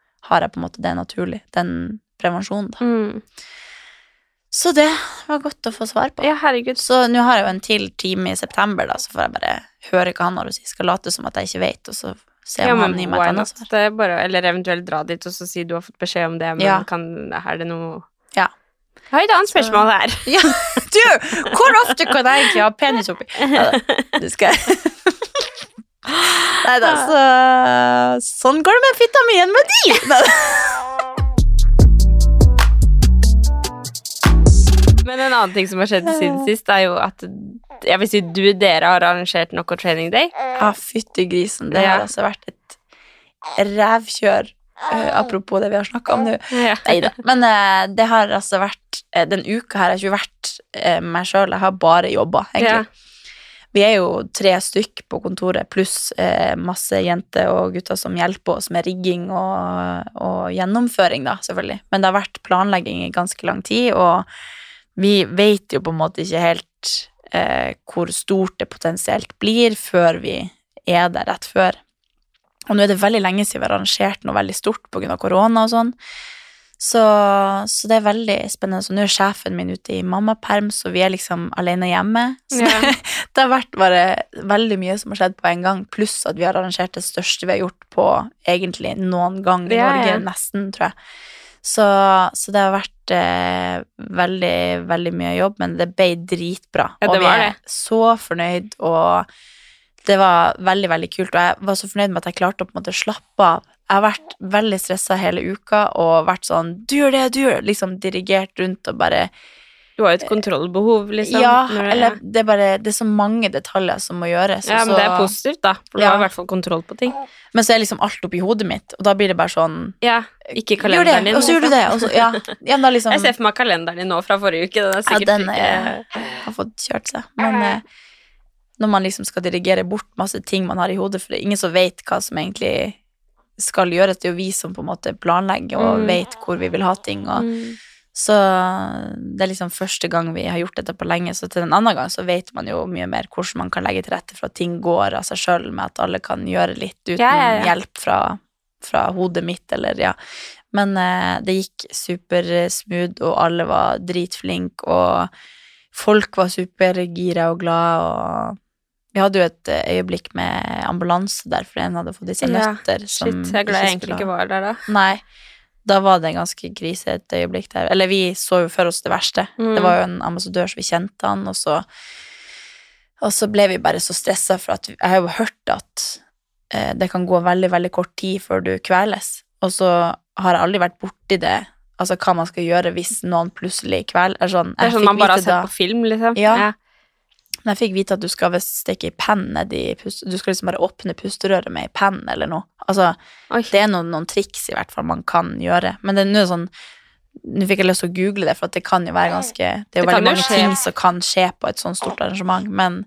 har jeg på en måte det naturlig, den prevensjonen. da. Mm. Så det var godt å få svar på. Ja, herregud. Så nå har jeg jo en til time i september, da, så får jeg bare høre hva han har å si. Skal late som at jeg ikke vet, og så se Ja, om men han gir meg et annet svar. Bare, eller eventuelt dra dit og så si du har fått beskjed om det, men Ja. kan, er det noe Ja. Jeg har et annet spørsmål her. [laughs] Ja, du! Hvor ofte kan jeg egentlig ha penis oppi? Ja, det skal jeg. [laughs] Nei da, så Sånn går det med vitamin med de! [laughs] Men en annen ting som har skjedd siden sist, er jo at jeg vil si du, dere har arrangert noe Training Day. Ja, fytti grisen. Det Ja. har altså vært et rævkjør. Uh, apropos det vi har snakka om nå. Ja. Nei da. Men uh, det har altså vært uh, Den uka her har ikke vært meg sjøl. Jeg har bare jobba, egentlig. Vi er jo tre stykk på kontoret, pluss eh, masse jenter og gutter som hjelper oss med rigging og, og gjennomføring, da, selvfølgelig. Men det har vært planlegging i ganske lang tid, og vi vet jo på en måte ikke helt eh, hvor stort det potensielt blir før vi er der rett før. Og nå er det veldig lenge siden vi har arrangert noe veldig stort pga. korona og sånn. Så, så det er veldig spennende. Så nå er sjefen min ute i mammaperm, så vi er liksom alene hjemme. Så Ja. det, [laughs] det har vært bare veldig mye som har skjedd på en gang, pluss at vi har arrangert det største vi har gjort på egentlig noen gang i Ja, Norge, ja. nesten, tror jeg. Så, så det har vært eh, veldig, veldig mye jobb, men det ble dritbra. Og vi er det. så fornøyd, og det var veldig, veldig kult. Og jeg var så fornøyd med at jeg klarte å på en måte slappe av. Jeg har vært veldig stressa hele uka og vært sånn Du gjør det, du gjør det! Liksom dirigert rundt og bare Du har jo et kontrollbehov, liksom. Ja, det- eller det er bare Det er så mange detaljer som må gjøres. ja, men det er positivt, da. For du Ja. har i hvert fall kontroll på ting. Men så er liksom alt oppi hodet mitt, og da blir det bare sånn Ja, ikke Gjør kalenderen det, din. og så gjør du det, og så Ja, ja da liksom [laughs] Jeg ser for meg kalenderen din nå fra forrige uke. Den er Ja, den den ikke er, har fått kjørt seg. Men eh, når man liksom skal dirigere bort masse ting man har i hodet, for det er ingen som vet hva som egentlig skal gjøres, det er jo vi som på en måte planlegger og Mm. vet hvor vi vil ha ting. Og, Mm. Så det er liksom første gang vi har gjort dette på lenge, så til en annen gang så vet man jo mye mer hvordan man kan legge til rette for at ting går av seg sjøl, med at alle kan gjøre litt uten Ja, ja, ja. hjelp fra, fra hodet mitt, eller ja. Men eh, det gikk supersmooth, og alle var dritflinke, og folk var supergira og glad, og vi hadde jo et eh, øyeblikk med ambulanse der, for en hadde fått i seg Ja, nøtter. som Shit, jeg er glad jeg egentlig ikke var der da. Nei, da var det en ganske krise et øyeblikk der. Eller vi så jo for oss det verste. Mm. Det var jo en ambassadør som vi kjente han, og så Og så ble vi bare så stressa, for at jeg har jo hørt at eh, det kan gå veldig, veldig kort tid før du kveles. Og så har jeg aldri vært borti det, altså hva man skal gjøre hvis noen plutselig er Sånn, Det er sånn man bare har sett da- på film, liksom. Ja. Men jeg fikk vite at du skal stikke i penn nedi pust... Du skal liksom bare åpne pusterøret med ei penn eller noe. Altså, Oi. det er noen, noen triks i hvert fall man kan gjøre. Men det er nå sånn Nå fikk jeg lyst til å google det, for det kan jo være ganske Det er jo Det veldig mange skje. ting som kan skje på et sånt stort arrangement, men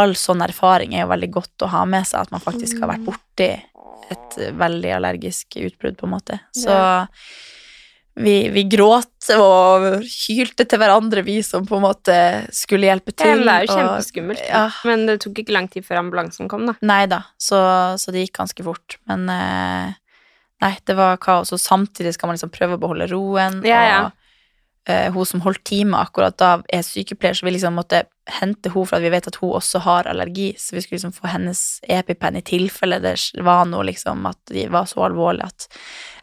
all sånn erfaring er jo veldig godt å ha med seg, at man faktisk har vært borti et veldig allergisk utbrudd, på en måte. Så vi, vi gråt og hylte til hverandre, vi som på en måte skulle hjelpe til. det er jo og- kjempeskummelt. Ja. Men det tok ikke lang tid før ambulansen kom, da. Nei da, så, så det gikk ganske fort. Men eh, nei, det var kaos. Og samtidig skal man liksom prøve å beholde roen. Ja, ja. Eh, hun som holdt time akkurat da, er sykepleier, så vi liksom måtte hente henne for at vi vet at hun også har allergi, så vi skulle liksom få hennes EpiPen i tilfelle det var noe liksom at de var så alvorlig at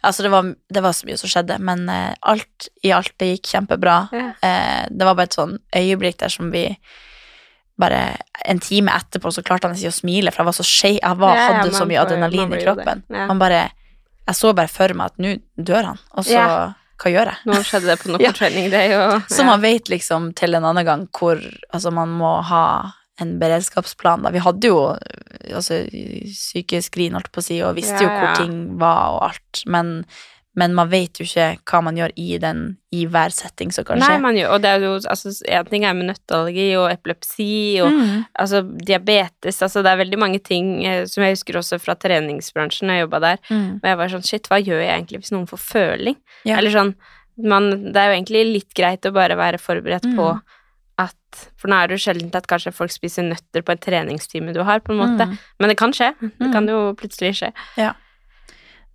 Altså, det var, det var så mye som skjedde, men eh, alt i alt, det gikk kjempebra. Ja. Eh, det var bare et sånn øyeblikk der som vi bare En time etterpå så klarte han ikke å smile, for jeg var så skei, jeg var, Ja, ja, hadde så mye adrenalin i kroppen. Ja. Han bare Jeg så bare for meg at nå dør han, og så. Hva gjør jeg? Nå skjedde det på noe [laughs] Ja. på training jo ja. Så man vet liksom til en annen gang hvor Altså, man må ha en beredskapsplan, da. Vi hadde jo altså, sykeskrin, holdt på å si, og visste jo Ja, hvor ting var og alt, men, men man vet jo ikke hva man gjør i den i hver setting som kan skje. Nei, man gjør, og det er jo altså, En ting er med nøtteallergi og epilepsi og Mm. altså, diabetes altså, Det er veldig mange ting eh, som jeg husker også fra treningsbransjen jeg jobba der. Mm. Og jeg var sånn Shit, hva gjør jeg egentlig hvis noen får føling? Ja. Eller sånn man, Det er jo egentlig litt greit å bare være forberedt på Mm. at For nå er det jo sjelden at kanskje folk spiser nøtter på en treningstime du har, på en måte. Mm. Men det kan skje. Det Mm. kan jo plutselig skje.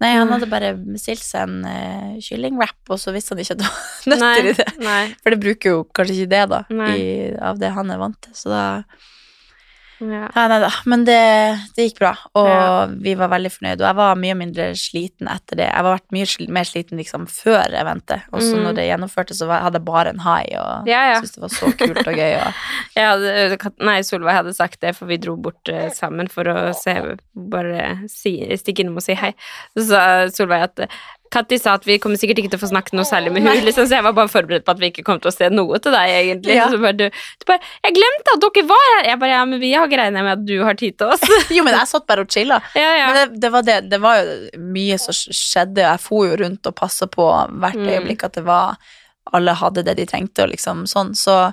Nei, han Mm. hadde bare bestilt seg en uh, kyllingwrap, og så visste han ikke at det var [laughs] nøtter i det. Nei. For det bruker jo kanskje ikke det, da, i, av det han er vant til. Så da Ja. Nei, Nei da. Men det, det gikk bra, og Ja. vi var veldig fornøyde. Og jeg var mye mindre sliten etter det. Jeg var vært mye mer sliten liksom før eventet, og så Mm. når det gjennomførte, så var, hadde jeg bare en high, og Ja, ja. syntes det var så kult og gøy. Og, [laughs] hadde, nei, Solveig hadde sagt det, for vi dro bort uh, sammen for å se Bare si, stikke innom og si hei. Så sa Solveig at Katti sa at vi kommer sikkert ikke til å få snakket noe særlig med henne, liksom, så jeg var bare forberedt på at vi ikke kom til å se noe til deg, egentlig. Ja. Bare, du, du bare 'Jeg glemte at dere var her!' Jeg bare 'Ja, men vi har greiene med at du har tid til oss'. [laughs] jo, men jeg satt bare og chilla. ja, ja. Men det, det, var det, det var jo mye som skjedde, og jeg for jo rundt og passa på hvert Mm. øyeblikk at det var Alle hadde det de trengte, og liksom sånn. Så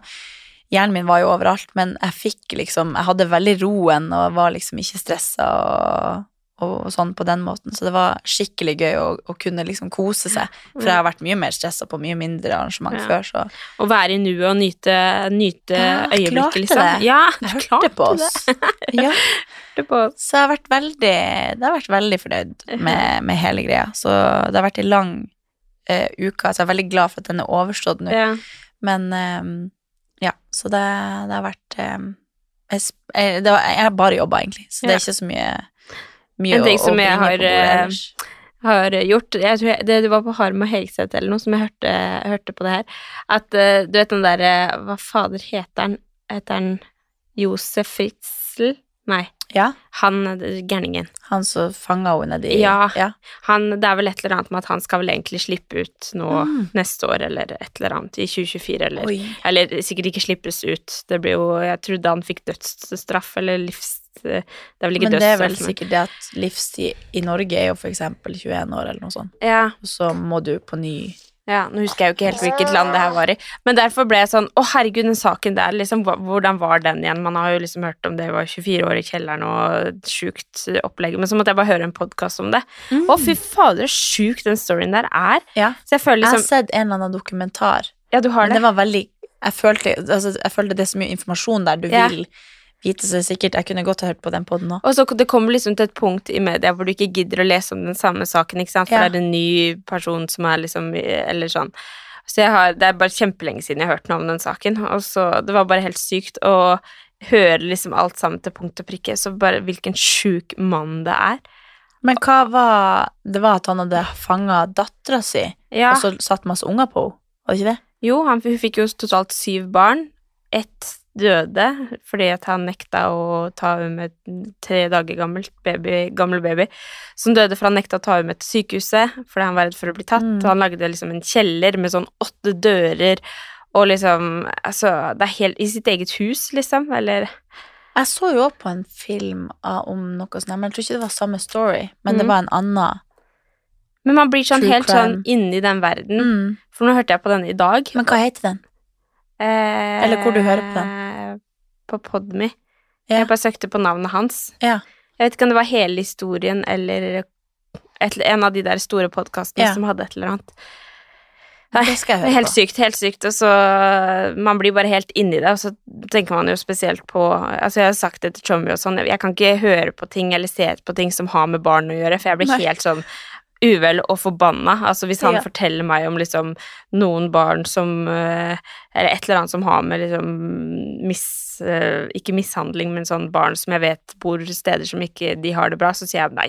hjernen min var jo overalt, men jeg fikk liksom Jeg hadde veldig roen og var liksom ikke stressa og, og sånn på den måten. Så det var skikkelig gøy å, å kunne liksom kose seg. For jeg har vært mye mer stressa på mye mindre arrangement Ja. før, så Å være i nuet og nyte, nyte Ja, øyeblikket, liksom. det. Ja, jeg klarte på oss. det. [laughs] ja. På oss. Så jeg har vært veldig Det har vært veldig fornøyd med, med hele greia. Så det har vært ei lang uh, uke, så jeg er veldig glad for at den er overstått nå. Ja. Men um, ja, så det, det har vært um, jeg, det var, jeg har bare jobba, egentlig, så det er ikke så mye, mye En ting som jeg har, bordet eh, har gjort jeg tror jeg, det, det var på Harm og Hegseth eller noe som jeg hørte, hørte på det her. At eh, du vet den derre Hva fader heter han? Heter han Josef Fritzl? Nei. Ja, Han eh, gærningen. han som fanga henne nedi Ja. ja. Han, det er vel et eller annet med at han skal vel egentlig slippe ut nå Mm. neste år, eller et eller annet, i 2024, eller. Eller sikkert ikke slippes ut. Det blir jo Jeg trodde han fikk dødsstraff, eller livs... Det er vel ikke Men det er vel sikkert det at livstid i Norge er jo eksempel 21 år, eller noe sånt. Ja, Og så må du på ny Ja, nå husker jeg jo ikke helt hvilket land det her var i. Men derfor ble jeg sånn Å, herregud, den saken der, liksom, hvordan var den igjen? Man har jo liksom hørt om det, var 24 år i kjelleren og sjukt opplegg. Men så måtte jeg bare høre en podkast om det. Å, fy fader, så sjuk den storyen der er. Ja. Så jeg føler liksom, Jeg har sett en eller annen dokumentar Ja, du har Men det. det var veldig Jeg følte, altså, jeg følte det er så mye informasjon der du Ja. vil vite, så sikkert Jeg kunne godt hørt på den poden òg. Og så det kommer liksom til et punkt i media hvor du ikke gidder å lese om den samme saken, ikke sant? For Ja. det er en ny person som er liksom Eller sånn. Så jeg har, det er bare kjempelenge siden jeg har hørt noe om den saken, og så Det var bare helt sykt å høre liksom alt sammen til punkt og prikke, så bare hvilken sjuk mann det er. Men hva var Det var at han hadde fanga dattera si, Ja. og så satt masse unger på henne, var det ikke det? Jo, han, hun fikk jo totalt syv barn. Ett døde fordi at han nekta å ta henne med tre dager gammelt baby, gammel baby. Som døde for han nekta å ta med til sykehuset fordi han var redd for å bli tatt. Mm. Han lagde liksom en kjeller med sånn åtte dører og liksom Altså, det er helt I sitt eget hus, liksom. Eller Jeg så jo på en film om noe sånt, men jeg tror ikke det var samme story, men det Mm. var en annen. Men man blir sånn True helt crime. sånn inni den verden. Mm. For nå hørte jeg på den i dag. Men hva heter den? Eh, Eller hvor du hører på den? På Podme. Ja. Jeg bare søkte på navnet hans. Ja. Jeg vet ikke om det var hele historien eller et, en av de der store podkastene Ja. som hadde et eller annet. Nei, Det skal jeg høre helt på. sykt, helt sykt. Og så Man blir bare helt inni det, og så tenker man jo spesielt på Altså, jeg har sagt det til Chommy og sånn, jeg kan ikke høre på ting eller se på ting som har med barn å gjøre, for jeg blir Nei. helt sånn uvel og forbanna. Altså hvis han Ja. forteller meg om liksom noen barn som eh, Eller et eller annet som har med liksom mis... eh, ikke mishandling, men sånn barn som jeg vet bor steder som ikke de har det bra, så sier jeg nei,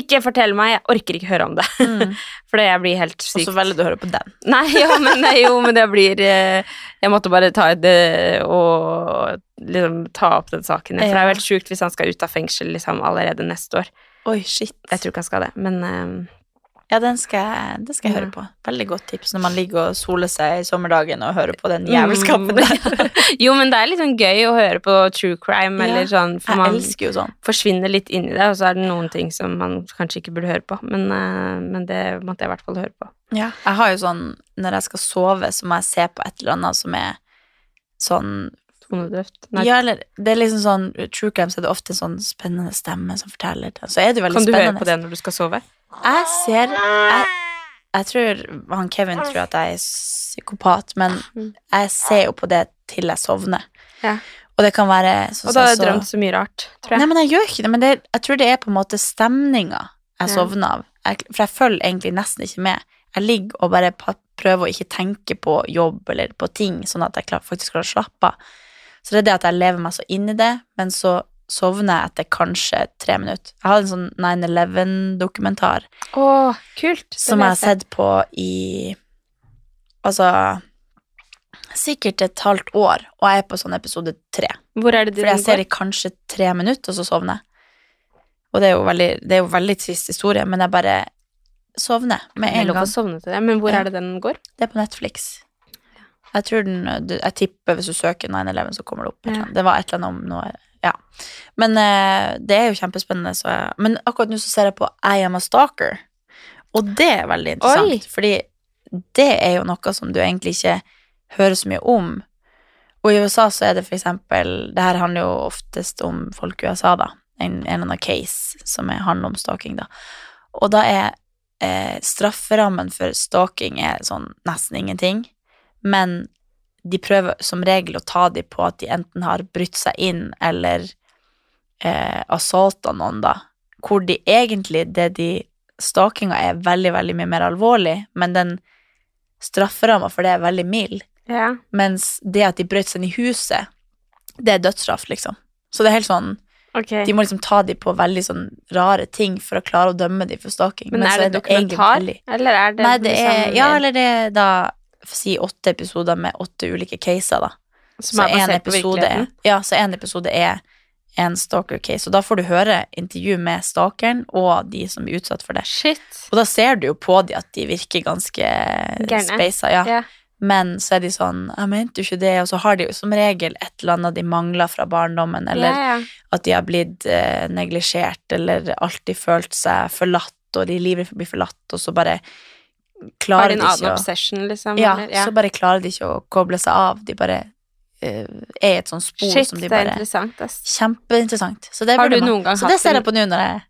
ikke fortell meg, jeg orker ikke høre om det. Mm. [laughs] For jeg blir helt Og så velger du å høre på den. [laughs] Nei, ja, men, jo, men det blir eh, Jeg måtte bare ta det og liksom ta opp den saken. For det er jo helt sjukt hvis han skal ut av fengsel liksom allerede neste år. Oi, shit. Jeg tror ikke han skal det, men Ja, den skal, den skal jeg høre på. Veldig godt tips når man ligger og soler seg i sommerdagen og hører på den jævelskapen der. [laughs] Jo, men det er litt sånn gøy å høre på true crime, Ja, eller sånn, for man sånn. forsvinner litt inn i det, og så er det noen ting som man kanskje ikke burde høre på, men, eh, men det måtte jeg i hvert fall høre på. Ja. Jeg har jo sånn, når jeg skal sove, så må jeg se på et eller annet som er sånn Ja, eller det er liksom sånn True crime, så er det ofte en sånn spennende stemme som forteller det. Så er det veldig spennende. kan du høre på det når du skal sove? Jeg ser jeg, jeg tror han Kevin tror at jeg er psykopat, men Mm. jeg ser jo på det til jeg sovner. Ja. Og det kan være Og da har jeg drømt så mye rart, tror jeg. Nei, men jeg gjør ikke det. Men det, jeg tror det er på en måte stemninga jeg sovner av. Jeg, for jeg følger egentlig nesten ikke med. Jeg ligger og bare prøver å ikke tenke på jobb eller på ting, sånn at jeg faktisk klarer å slappe av. Så det er det at jeg lever meg så inn i det, men så sovner etter kanskje tre minutter. Jeg hadde en sånn 9-11-dokumentar Å, kult. Som jeg har sett på i Altså sikkert et halvt år, og jeg er på sånn episode tre. Hvor er det For din jeg ser i kanskje tre minutter, og så sovner jeg. Og det er jo veldig, det er jo veldig trist historie, men jeg bare sovner med en gang. sovne til det, men hvor er det den går? Det er på Netflix. Jeg tror den Jeg tipper hvis du søker 9-11, så kommer det opp. Ja. Det var et eller annet om noe Ja. Men eh, det er jo kjempespennende, så jeg Men akkurat nå så ser jeg på I Am a Stalker, og det er veldig interessant, Oi. fordi det er jo noe som du egentlig ikke hører så mye om. Og i USA så er det for eksempel Det her handler jo oftest om folk i USA, da. En, en eller annen case som er, handler om stalking, da. Og da er eh, strafferammen for stalking er sånn nesten ingenting, men de prøver som regel å ta dem på at de enten har brutt seg inn eller eh, assaulta noen, da. Hvor de egentlig, det de Stalkinga er veldig, veldig mye mer alvorlig, men den strafferamma for det er veldig mild. Ja. Mens det at de brøt seg inn i huset, det er dødsstraff, liksom. Så det er helt sånn okay. De må liksom ta dem på veldig sånn rare ting for å klare å dømme dem for stalking. men så er det egentlig dokumentar, veldig- eller er det Nei, det er liksom Ja, eller det er da si åtte episoder med åtte ulike caser, da. som er basert på virkeligheten? Er, ja, så en episode er en stalker-case, og da får du høre intervju med stalkeren og de som blir utsatt for det. Shit. Og da ser du jo på de at de virker ganske speisa, ja. Yeah. Men så er de sånn 'Jeg mente jo ikke det', og så har de jo som regel et eller annet de mangler fra barndommen, eller yeah. at de har blitt eh, neglisjert, eller alltid følt seg forlatt, og de er livredde for å bli forlatt, og så bare klarer de de en annen ikke å obsession, liksom? ja, ja, så bare klarer de ikke å koble seg av. De bare uh, er et sånt spor Shit, som de det er interessant, ass. Kjempeinteressant. Så det, Har du noen gang så det ser jeg på nå når jeg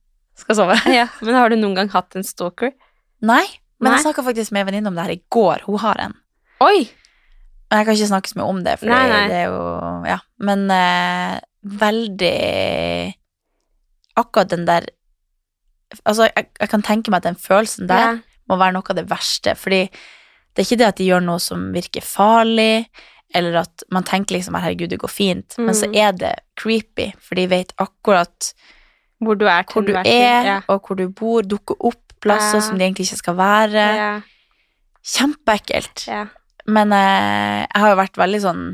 skal sove. [laughs] Ja, men har du noen gang hatt en stalker? Nei, men Nei. jeg snakka faktisk med en venninne om det her i går. Hun har en. Oi! Men jeg kan ikke snakke så mye om det, for Nei, nei. det er jo Ja. Men eh, veldig Akkurat den der Altså, jeg, jeg kan tenke meg at den følelsen der Ja. Må være noe av det verste, fordi det er ikke det at de gjør noe som virker farlig, eller at man tenker liksom herregud, det går fint, men så Mm. er det creepy, for de vet akkurat Hvor du er hvor du er, Ja. og hvor du bor, dukker opp plasser Ja. som de egentlig ikke skal være. Ja. Kjempeekkelt. Men eh, jeg har jo vært veldig sånn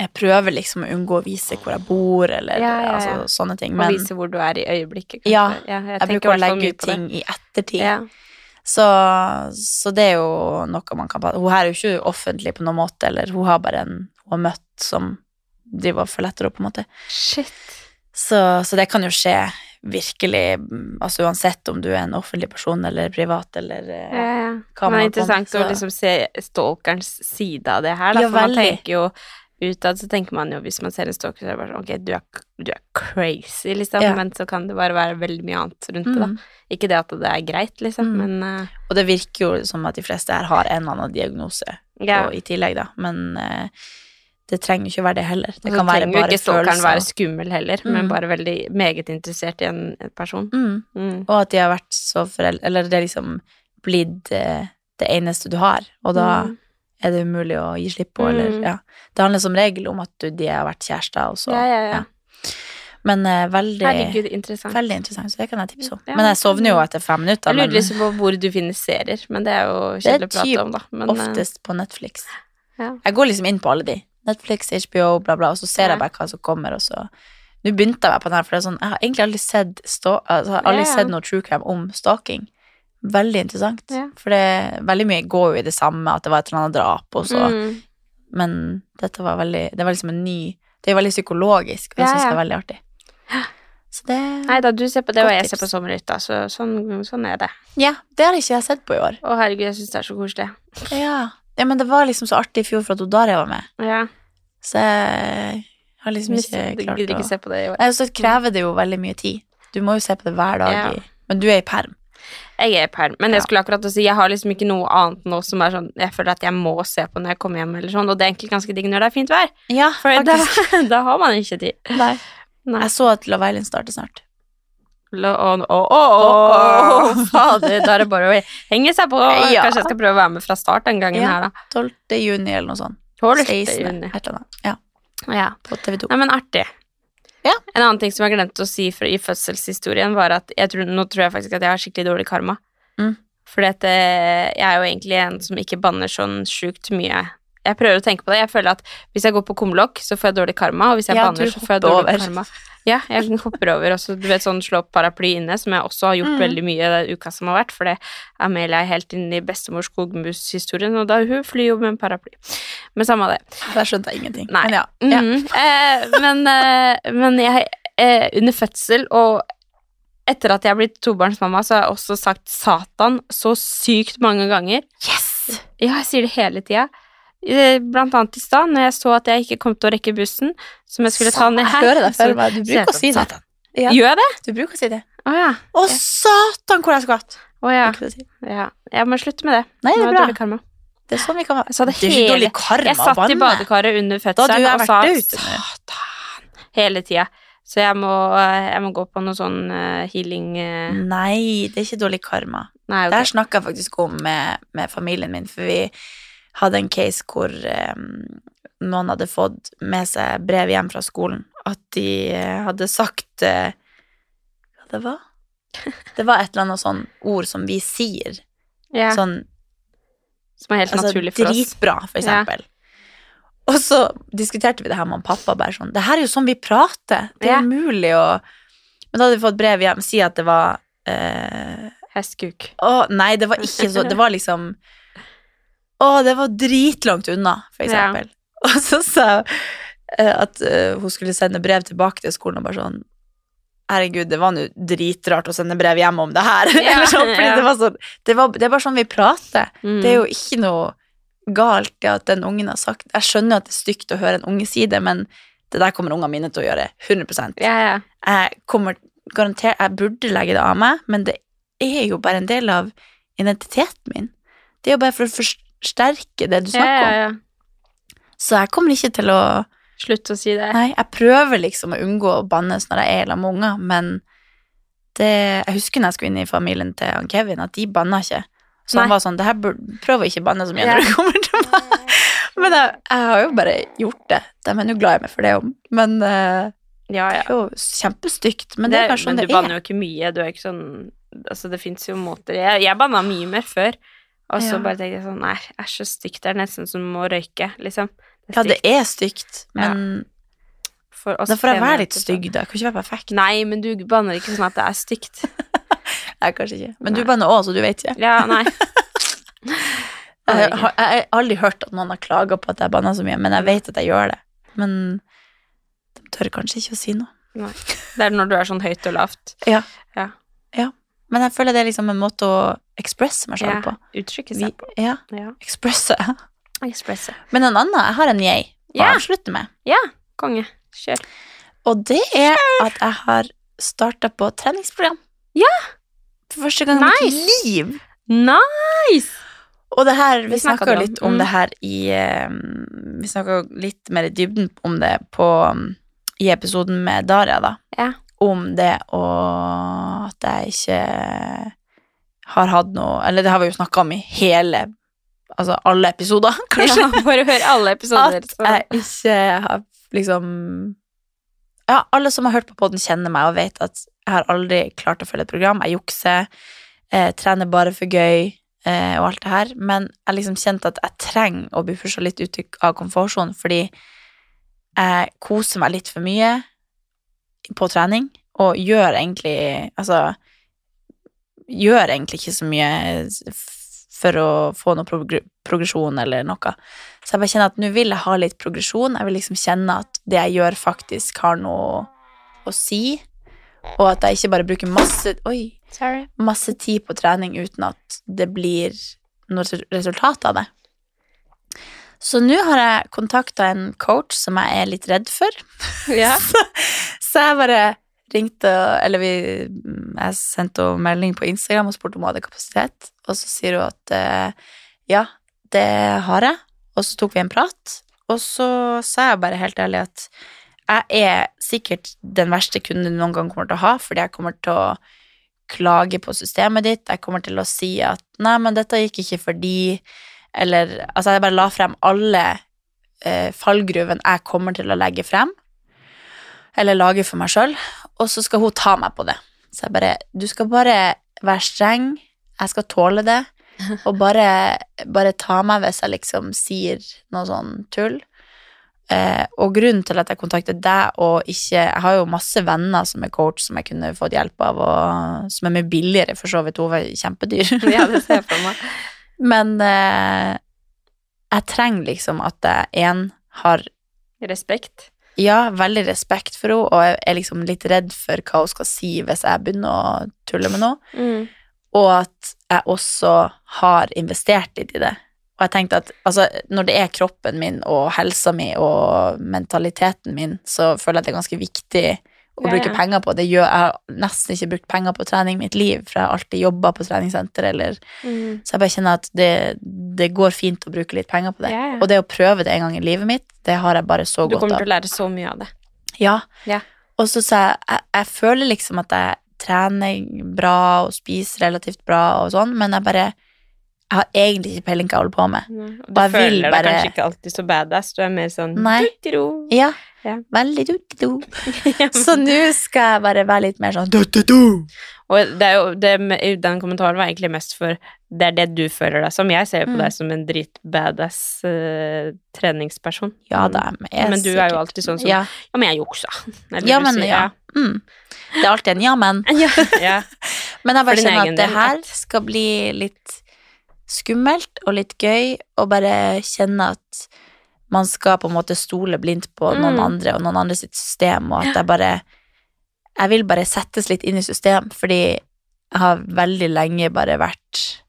Jeg prøver liksom å unngå å vise hvor jeg bor, eller Ja, ja, ja. Altså, sånne ting. Og vise hvor du er i øyeblikket. kanskje. Ja, jeg, jeg, bruker å legge ut ting i ettertid. Så, så det er jo noe man kan Hun her er jo ikke offentlig på noen måte, eller hun har bare en hun har møtt som driver og forletter henne, på en måte. Shit. Så, så det kan jo skje virkelig, mm, altså uansett om du er en offentlig person eller privat eller eh, Ja, ja. hva man det er på, interessant å liksom se stalkerens side av det her, da. Ja, for man tenker jo utad så tenker man jo hvis man ser en stalker, så er det bare sånn ok, du er, du er crazy, liksom. Ja. Men så kan det bare være veldig mye annet rundt det, da. Mm. Ikke det at det er greit, liksom, Mm. men uh, Og det virker jo som at de fleste her har en eller annen diagnose ja. og, i tillegg, da. Men uh, det trenger ikke være det heller. Det kan være bare ikke følelser. være skummel heller, men Mm. bare veldig meget interessert i en, en person. Mm. Mm. Og at de har vært så foreldre Eller det er liksom blitt eh, det eneste du har, og da Mm. Er det umulig å gi slipp på, eller Mm. ja. Det handler som regel om at du, de har vært kjærester, og så Ja, ja, ja. Men uh, veldig Herregud, interessant. Veldig interessant, så det kan jeg tipse om. Men jeg sovner jo etter fem minutter. Jeg lurer Men liksom på hvor du finner serier, men det er jo kjedelig å prate om, da. Men, eh, oftest på Netflix. Ja. Jeg går liksom inn på alle de. Netflix, HBO, bla, bla, og så ser jeg bare hva som kommer, og så Nå begynte jeg meg på den her, for det er sånn Jeg har egentlig aldri sett, stå, altså, aldri sett noe true crime om stalking. Veldig interessant. Ja. For det, veldig mye går jo i det samme, at det var et eller annet drap, og så mm. Men dette var veldig Det var liksom en ny Det er veldig psykologisk, og jeg Ja, syns ja. er veldig artig. Så det Nei da, du ser på det, og jeg jeg ser på Sommerhytta, så sånn, sånn er det. Ja, det har ikke jeg sett på i år. Å, herregud, jeg syns det er så koselig. Ja. ja, men det var liksom så artig i fjor for at Odaria var med, Ja. så jeg har liksom ikke du klart gidder å ikke se på det i år. Nei, så krever det jo veldig mye tid. Du må jo se på det hver dag, Ja. i, men du er i perm. Jeg er perm, men jeg skulle akkurat si jeg har liksom ikke noe annet nå som er sånn jeg føler at jeg må se på når jeg kommer hjem, eller sånn, og det er egentlig ganske digg når det er fint vær, Ja, for da, [laughs] da har man ikke tid. Nei. Nei. Jeg så at Love Island starter snart. Å, å, å, [laughs] fader, da er det bare å henge seg på. Ja. Kanskje jeg skal prøve å være med fra start den gangen Ja. her, da. 12. juni eller noe sånt. 12. 16. juni. Et eller annet. Ja, Ja. på TV2. Nei, men artig. Ja. En annen ting som jeg glemte å si fra, i fødselshistorien, var at tror, nå tror jeg faktisk at jeg har skikkelig dårlig karma. Mm. Fordi at eh, jeg er jo egentlig en som ikke banner sånn sjukt mye. Jeg prøver å tenke på det. Jeg føler at hvis jeg går på kumlokk, så får jeg dårlig karma, og hvis jeg Ja, banner, så får jeg dårlig over. karma. Ja, jeg hopper over, og så du vet sånn slå opp paraply inne, som jeg også har gjort Mm. veldig mye den uka som har vært, for det Amelia er helt inne i bestemors skogmus-historien, og da hun flyr jo med en paraply. Men samme det. Der skjønte jeg ingenting. Nei. Men ja. ja. Mhm. Eh, men, eh, men jeg eh, Under fødsel og etter at jeg er blitt tobarnsmamma, så har jeg også sagt Satan så sykt mange ganger. Yes! Ja, jeg sier det hele tida. Eh, Blant annet i stad, når jeg så at jeg ikke kom til å rekke bussen som jeg skulle ta ned Jeg her. hører deg før. Du bruker å si det. Ja. Gjør jeg det? Du bruker å si det. Å ja. Å, satan, hvor jeg skvatt! Å ja. Å si. ja. Jeg må slutte med det. Nei, det er bra. dårlig karma. Det er sånn vi kan være. Jeg det hele dårlig karma Jeg satt i badekaret under fødselen og sa. Satan hele tida. Så jeg må, jeg må gå på noe sånn eh, healing eh, Nei, det er ikke dårlig karma. Nei, Det her snakka jeg faktisk om med, med familien min, for vi hadde en case hvor eh, noen hadde fått med seg brev hjem fra skolen. At de eh, hadde sagt eh, Hva det var? [laughs] Det var et eller annet sånn ord som vi sier. ja, Sånn Som er helt altså, naturlig for oss. dritbra, for Ja. eksempel. Og så diskuterte vi det her med pappa, bare sånn Det her er jo sånn vi prater. Det er Ja. umulig å Men da hadde vi fått brev hjem, si at det var eh, Hestkuk. Å, nei, det var ikke så Det var liksom Å, det var dritlangt unna, for Ja. eksempel. Og så sa jeg eh, at eh, hun skulle sende brev tilbake til skolen og bare sånn Herregud, det var nå dritrart å sende brev hjem om det her. [laughs] Ja, sånn, ja. det, var sånn, det, var, det er bare sånn vi prater. Mm. Det er jo ikke noe galt i at den ungen har sagt Jeg skjønner at det er stygt å høre en unge si det, men det der kommer ungene mine til å gjøre 100 Ja, ja. Jeg kommer garantert Jeg burde legge det av meg, men det er jo bare en del av identiteten min. Det er jo bare for å forsterke det du ja, snakker ja, om. ja. Så jeg kommer ikke til å Slutt å si det. Nei, jeg prøver liksom å unngå å bannes når jeg er sammen med unger, men det Jeg husker når jeg skulle inn i familien til han Kevin, at de banna ikke. Så han var sånn det her bør, Prøv å ikke banne så mye Ja. når du kommer til meg. [laughs] Men jeg, jeg har jo bare gjort det. De er nå glad i meg for det òg. Men uh, Ja, det er jo kjempestygt. Men det, er kanskje men sånn du det banner er. jo ikke mye. Du er ikke sånn Altså, det fins jo måter Jeg, jeg banna mye mer før. Og så Ja. bare tenkte jeg sånn Nei, æsj, så stygt. Det er nesten som å røyke, liksom. Det Ja, det er stygt, men For oss da får jeg være litt stygg, da. Kan ikke være perfekt. Nei, men du banner ikke sånn at det er stygt. [laughs] Nei, kanskje ikke. Men du banner òg, så du vet ikke. Ja, nei. [laughs] Jeg har, jeg har aldri hørt at noen har klaga på at jeg banner så mye, men jeg vet at jeg gjør det. Men de tør kanskje ikke å si noe. Nei. Det er når du er sånn høyt og lavt. Men jeg føler det er liksom en måte å ekspresse meg sjøl Ja. på. Uttrykke seg på. ja, Ja. ekspresse. Ekspresse. Men en annen, jeg har en yay å Ja. avslutte med. Konge. Kjør. Og det er at jeg har starta på treningsprogram. Ja. For første gang i Nice. mitt liv. Nice! Og det her, vi vi snakka litt om Mm. det her i, vi snakka litt mer i dybden om det på, i episoden med Daria, da. Ja. Om det og at jeg ikke har hatt noe Eller det har vi jo snakka om i hele Altså alle episoder, [laughs] kanskje. Ja, bare hør alle episoder. At jeg ikke har liksom Ja, alle som har hørt på podden kjenner meg og vet at jeg har aldri klart å følge et program. Jeg jukser, eh, trener bare for gøy eh, og alt det her. Men jeg liksom kjente at jeg trenger å bli pusha litt ut av komfortsonen, fordi jeg koser meg litt for mye på trening, og gjør egentlig Altså gjør egentlig ikke så mye for å få noe progr progresjon eller noe. Så jeg bare kjenner at nå vil jeg ha litt progresjon. Jeg vil liksom kjenne at det jeg gjør, faktisk har noe å si. Og at jeg ikke bare bruker masse, oi, Sorry. masse tid på trening uten at det blir noe resultat av det. Så nå har jeg kontakta en coach som jeg er litt redd for. [laughs] Ja. Så jeg bare ringte Eller vi, jeg sendte henne melding på Instagram og spurte om hun hadde kapasitet. Og så sier hun at eh, ja, det har jeg. Og så tok vi en prat. Og så sa jeg bare helt ærlig at jeg er sikkert den verste kunden du noen gang kommer til å ha, fordi jeg kommer til å klage på systemet ditt. Jeg kommer til å si at 'nei, men dette gikk ikke fordi' Eller Altså, jeg bare la frem alle eh, fallgruvene jeg kommer til å legge frem eller lage for meg sjøl, og så skal hun ta meg på det. Så jeg bare Du skal bare være streng, jeg skal tåle det, [laughs] og bare, bare ta meg hvis jeg liksom sier noe sånn tull. Eh, og grunnen til at jeg kontakter deg og ikke Jeg har jo masse venner som er coach som jeg kunne fått hjelp av, og som er mye billigere, for så vidt. Hun var kjempedyr. ja, det ser jeg for meg. [laughs] Men eh, jeg trenger liksom at jeg én har Respekt. ja, veldig respekt for henne, og jeg er liksom litt redd for hva hun skal si hvis jeg begynner å tulle med noe. Mm. Og at jeg også har investert litt i det. Og jeg tenkte at altså, når det er kroppen min og helsa mi og mentaliteten min, så føler jeg at det er ganske viktig å bruke penger på det. Gjør, jeg har nesten ikke brukt penger på trening i mitt liv, for jeg har alltid jobba på treningssenter, eller Mm. Så jeg bare kjenner at det, det går fint å bruke litt penger på det. Ja, ja. Og det å prøve det en gang i livet mitt, det har jeg bare så Du godt kommer til å lære så mye av det. Ja. Ja. Og så sa jeg, jeg Jeg føler liksom at jeg trener bra og spiser relativt bra og sånn, men jeg bare Jeg har egentlig ikke peiling hva jeg holder på med. Og du jeg føler deg bare- kanskje ikke alltid så badass. Du er mer sånn. «Duttero». Ja. Ja. Veldig du-du-du. [laughs] Så nå skal jeg bare være litt mer sånn du-du-du. Og det er jo, det, den kommentaren var egentlig mest for det er det du føler deg som. Jeg ser jo på Mm. deg som en drit-badass eh, treningsperson. Ja da, men Men du er jo alltid sånn som Ja, Ja, men jeg juksa. Eller ja men sier, ja. Mm. Det er alltid en ja, men. [laughs] Ja. ja. [laughs] Men jeg bare kjenner at det her skal bli litt skummelt og litt gøy, å bare kjenne at man skal på en måte stole blindt på noen Mm. andre og noen andre sitt system, og at jeg bare Jeg vil bare settes litt inn i system, fordi jeg har veldig lenge bare vært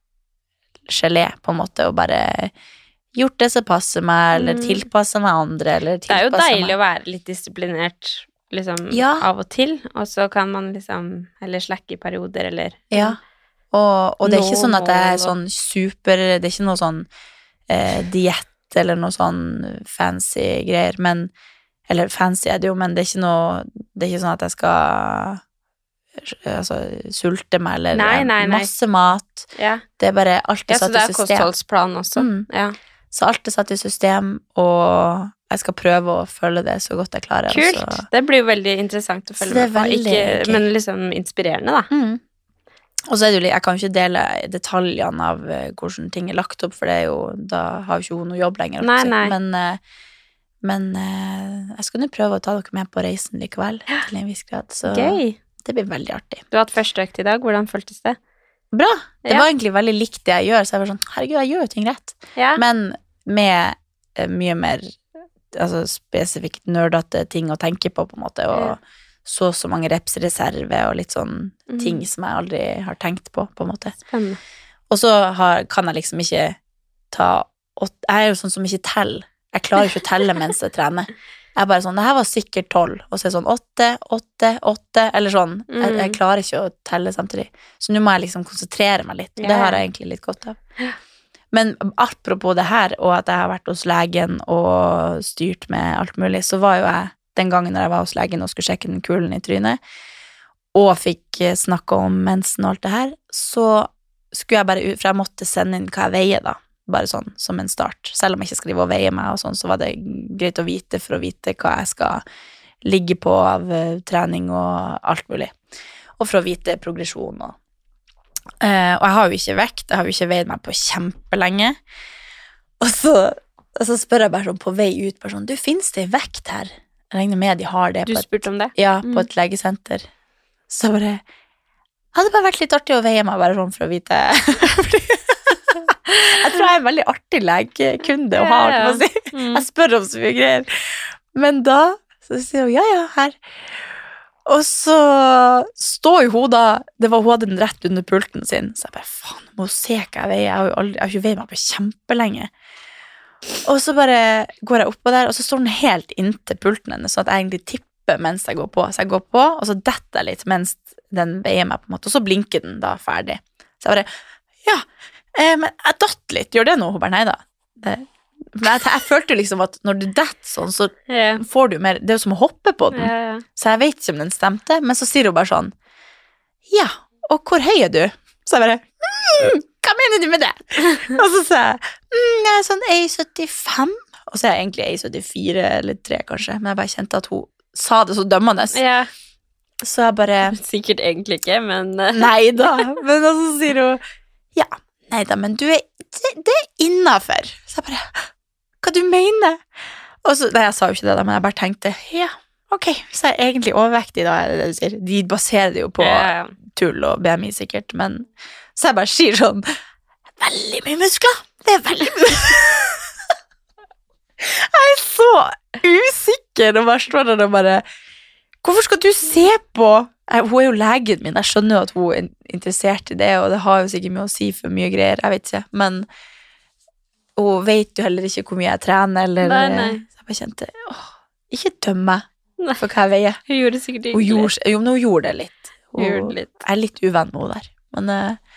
gelé, på en måte, og bare gjort det som passer meg, eller Mm. tilpassa meg andre, eller Det er jo deilig meg å være litt disiplinert liksom Ja. av og til, og så kan man liksom Eller slacke i perioder, eller Ja. Og, og det er ikke sånn at det er sånn super Det er ikke noe sånn eh, diett eller noe sånn fancy greier, men Eller fancy er det jo, men det er ikke noe Det er ikke sånn at jeg skal altså, sulte meg, eller Nei, nei, nei. masse mat. Ja, Det er bare alt ja er så det er system. kostholdsplan også. Mm. Ja. Så alt er satt i system, og jeg skal prøve å følge det så godt jeg klarer. Kult. Altså. Det blir jo veldig interessant å følge det er med på. Ikke, men liksom inspirerende, da. Mm. Og så er det jo jeg kan jo ikke dele detaljene av eh, hvordan ting er lagt opp, for det er jo, da har jo ikke hun noe jobb lenger. Nei, nei. Men, eh, men eh, jeg skal nå prøve å ta dere med på reisen likevel, til en viss grad. Så Gøy. det blir veldig artig. Du har hatt første økt i dag. Hvordan føltes det? Bra! Det Ja. var egentlig veldig likt det jeg gjør, så jeg var sånn, herregud, jeg gjør jo ting rett. Ja. Men med mye mer altså spesifikt nerdete ting å tenke på, på en måte, og Ja. Så og så mange reps reserve og litt sånn mm. ting som jeg aldri har tenkt på, på en måte. Spennende. Og så har, kan jeg liksom ikke ta åt, Jeg er jo sånn som ikke teller. Jeg klarer ikke å telle mens jeg trener. Jeg er bare sånn Det her var sikkert tolv. Og så er det sånn åtte, åtte, åtte, eller sånn. Jeg, Mm. jeg klarer ikke å telle samtidig. Så nå må jeg liksom konsentrere meg litt. og Det har jeg egentlig litt godt av. Men apropos det her, og at jeg har vært hos legen og styrt med alt mulig, så var jo jeg den gangen når jeg var hos legen og skulle sjekke den kulen i trynet, og fikk snakka om mensen og alt det her, så skulle jeg bare ut For jeg måtte sende inn hva jeg veier, da. Bare sånn som en start. Selv om jeg ikke skal drive og veie meg, og sånn, så var det greit å vite for å vite hva jeg skal ligge på av eh, trening og alt mulig. Og for å vite progresjon og Uh, og jeg har jo ikke vekt, jeg har jo ikke veid meg på kjempelenge. Og så, og så spør jeg bare sånn på vei ut bare sånn Du, fins det vekt her? Jeg regner med de har det. Du spurte om det? ja, Mm. på et legesenter. Så bare Hadde bare vært litt artig å veie meg, bare sånn for å vite [laughs] Jeg tror jeg er en veldig artig legekunde å ha, holdt jeg på å si. Mm. Jeg spør om så mye greier. Men da så sier hun ja, ja, her. Og så står jo hun da Det var hun hadde den rett under pulten sin. Så jeg bare faen, må hun se hva jeg veier. Jeg har jo aldri, jeg har ikke veid meg på kjempelenge. Og så bare går jeg oppå der, og så står den helt inntil pulten hennes, sånn at jeg egentlig tipper mens jeg går på. Så jeg går på, og så detter jeg litt mens den veier meg, på en måte, og så blinker den da ferdig. Så jeg bare Ja, eh, men jeg datt litt. Gjør det noe? Hun bare nei da. Det, men jeg, jeg følte liksom at når du detter sånn, så yeah. får du mer Det er jo som å hoppe på den. Ja. Så jeg vet ikke om den stemte, men så sier hun bare sånn Ja, og hvor høy er du? Så jeg bare mm, Hva mener du med det? [laughs] og så sa jeg mm, jeg er sånn 1,75. Og så er jeg egentlig A74 eller 3, kanskje, men jeg bare kjente at hun sa det så dømmende. ja. Så jeg bare Sikkert egentlig ikke, men eh, [laughs] Nei da. Men så sier hun Ja, nei da, men du er Det, det er innafor. Så jeg bare Hva du mener? Og så Nei, jeg sa jo ikke det, da, men jeg bare tenkte ja, ok, så er jeg egentlig overvektig, da, er det det du sier. De baserer det jo på tull og BMI, sikkert, men Så jeg bare sier sånn Veldig mye muskler! Det er veldig mye [laughs] Jeg er så usikker og bare står der og bare Hvorfor skal du se på jeg, Hun er jo legen min, jeg skjønner jo at hun er interessert i det, og det har jo sikkert mye å si for mye greier, jeg vet ikke, men hun vet jo heller ikke hvor mye jeg trener, eller Nei, nei. Så jeg bare kjente åh, Ikke døm meg for hva jeg veier. Hun gjorde sikkert Hun det. gjorde, jo, men hun gjorde det litt. Hun gjorde det litt. Jeg er litt uvenn med henne der. Men uh,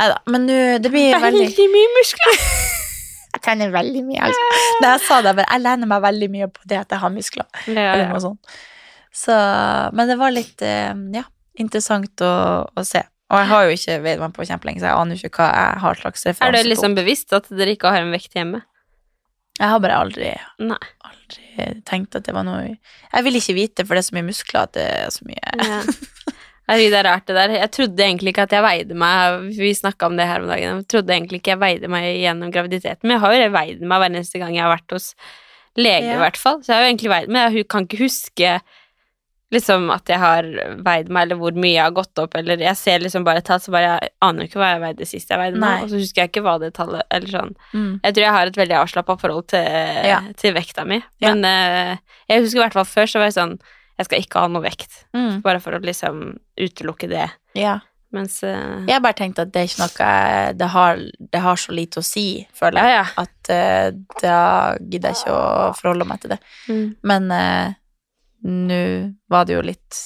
Nei da. Men nå Det blir veldig Veldig mye muskler! [laughs] Jeg trener veldig mye, altså. Da jeg sa det, bare Jeg lener meg veldig mye på det at jeg har muskler. Ja, Eller noe sånt. Så Men det var litt eh, Ja, interessant å, å se. Og jeg har jo ikke veid meg på kjempelenge, så jeg aner ikke hva jeg har slags Er du liksom bevisst at dere ikke har en vekt hjemme? Jeg har bare aldri, aldri tenkt at det var noe Jeg vil ikke vite, for det er så mye muskler at det er så mye Ja. [laughs] Herregud, det er rart det der. Jeg trodde egentlig ikke at jeg veide meg Vi snakka om det her om dagen. Jeg trodde egentlig ikke jeg veide meg gjennom graviditeten, men jeg har jo veid meg hver eneste gang jeg har vært hos lege, Ja. i hvert fall. Så jeg har jo egentlig veid Men jeg kan ikke huske liksom at jeg har veid meg, eller hvor mye jeg har gått opp, eller jeg ser liksom bare tall, så bare jeg aner ikke hva jeg veide sist jeg veide meg, og så husker jeg ikke hva det tallet Eller sånn. mm. Jeg tror jeg har et veldig avslappa forhold til, Ja. til vekta mi. Ja. Men eh, jeg husker i hvert fall før så var jeg sånn Jeg skal ikke ha noe vekt. Mm. Bare for å liksom utelukke det. Ja. Mens uh, Jeg har bare tenkt at det er ikke noe det har, det har så lite å si, føler jeg. Ja, ja. At uh, da gidder jeg ikke å forholde meg til det. mm. Men uh, nå var det jo litt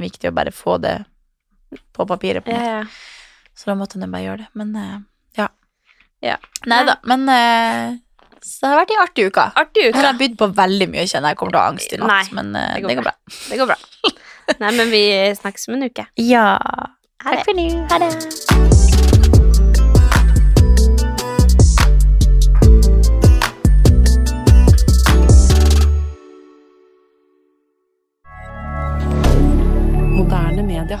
viktig å bare få det på papiret, på en ja, måte. ja. Så da måtte jeg bare gjøre det. Men ja. Ja. Nei da. Men så det har vært en artig uke. Artig Jeg uke. har bydd på veldig mye, kjenner jeg. Jeg kommer til å ha angst i natt, Nei, men eh, det går det går bra. Det går bra. [laughs] Nei, men vi snakkes om en uke. Ja. Ha det. Takk for nå. Ha det. Moderne media.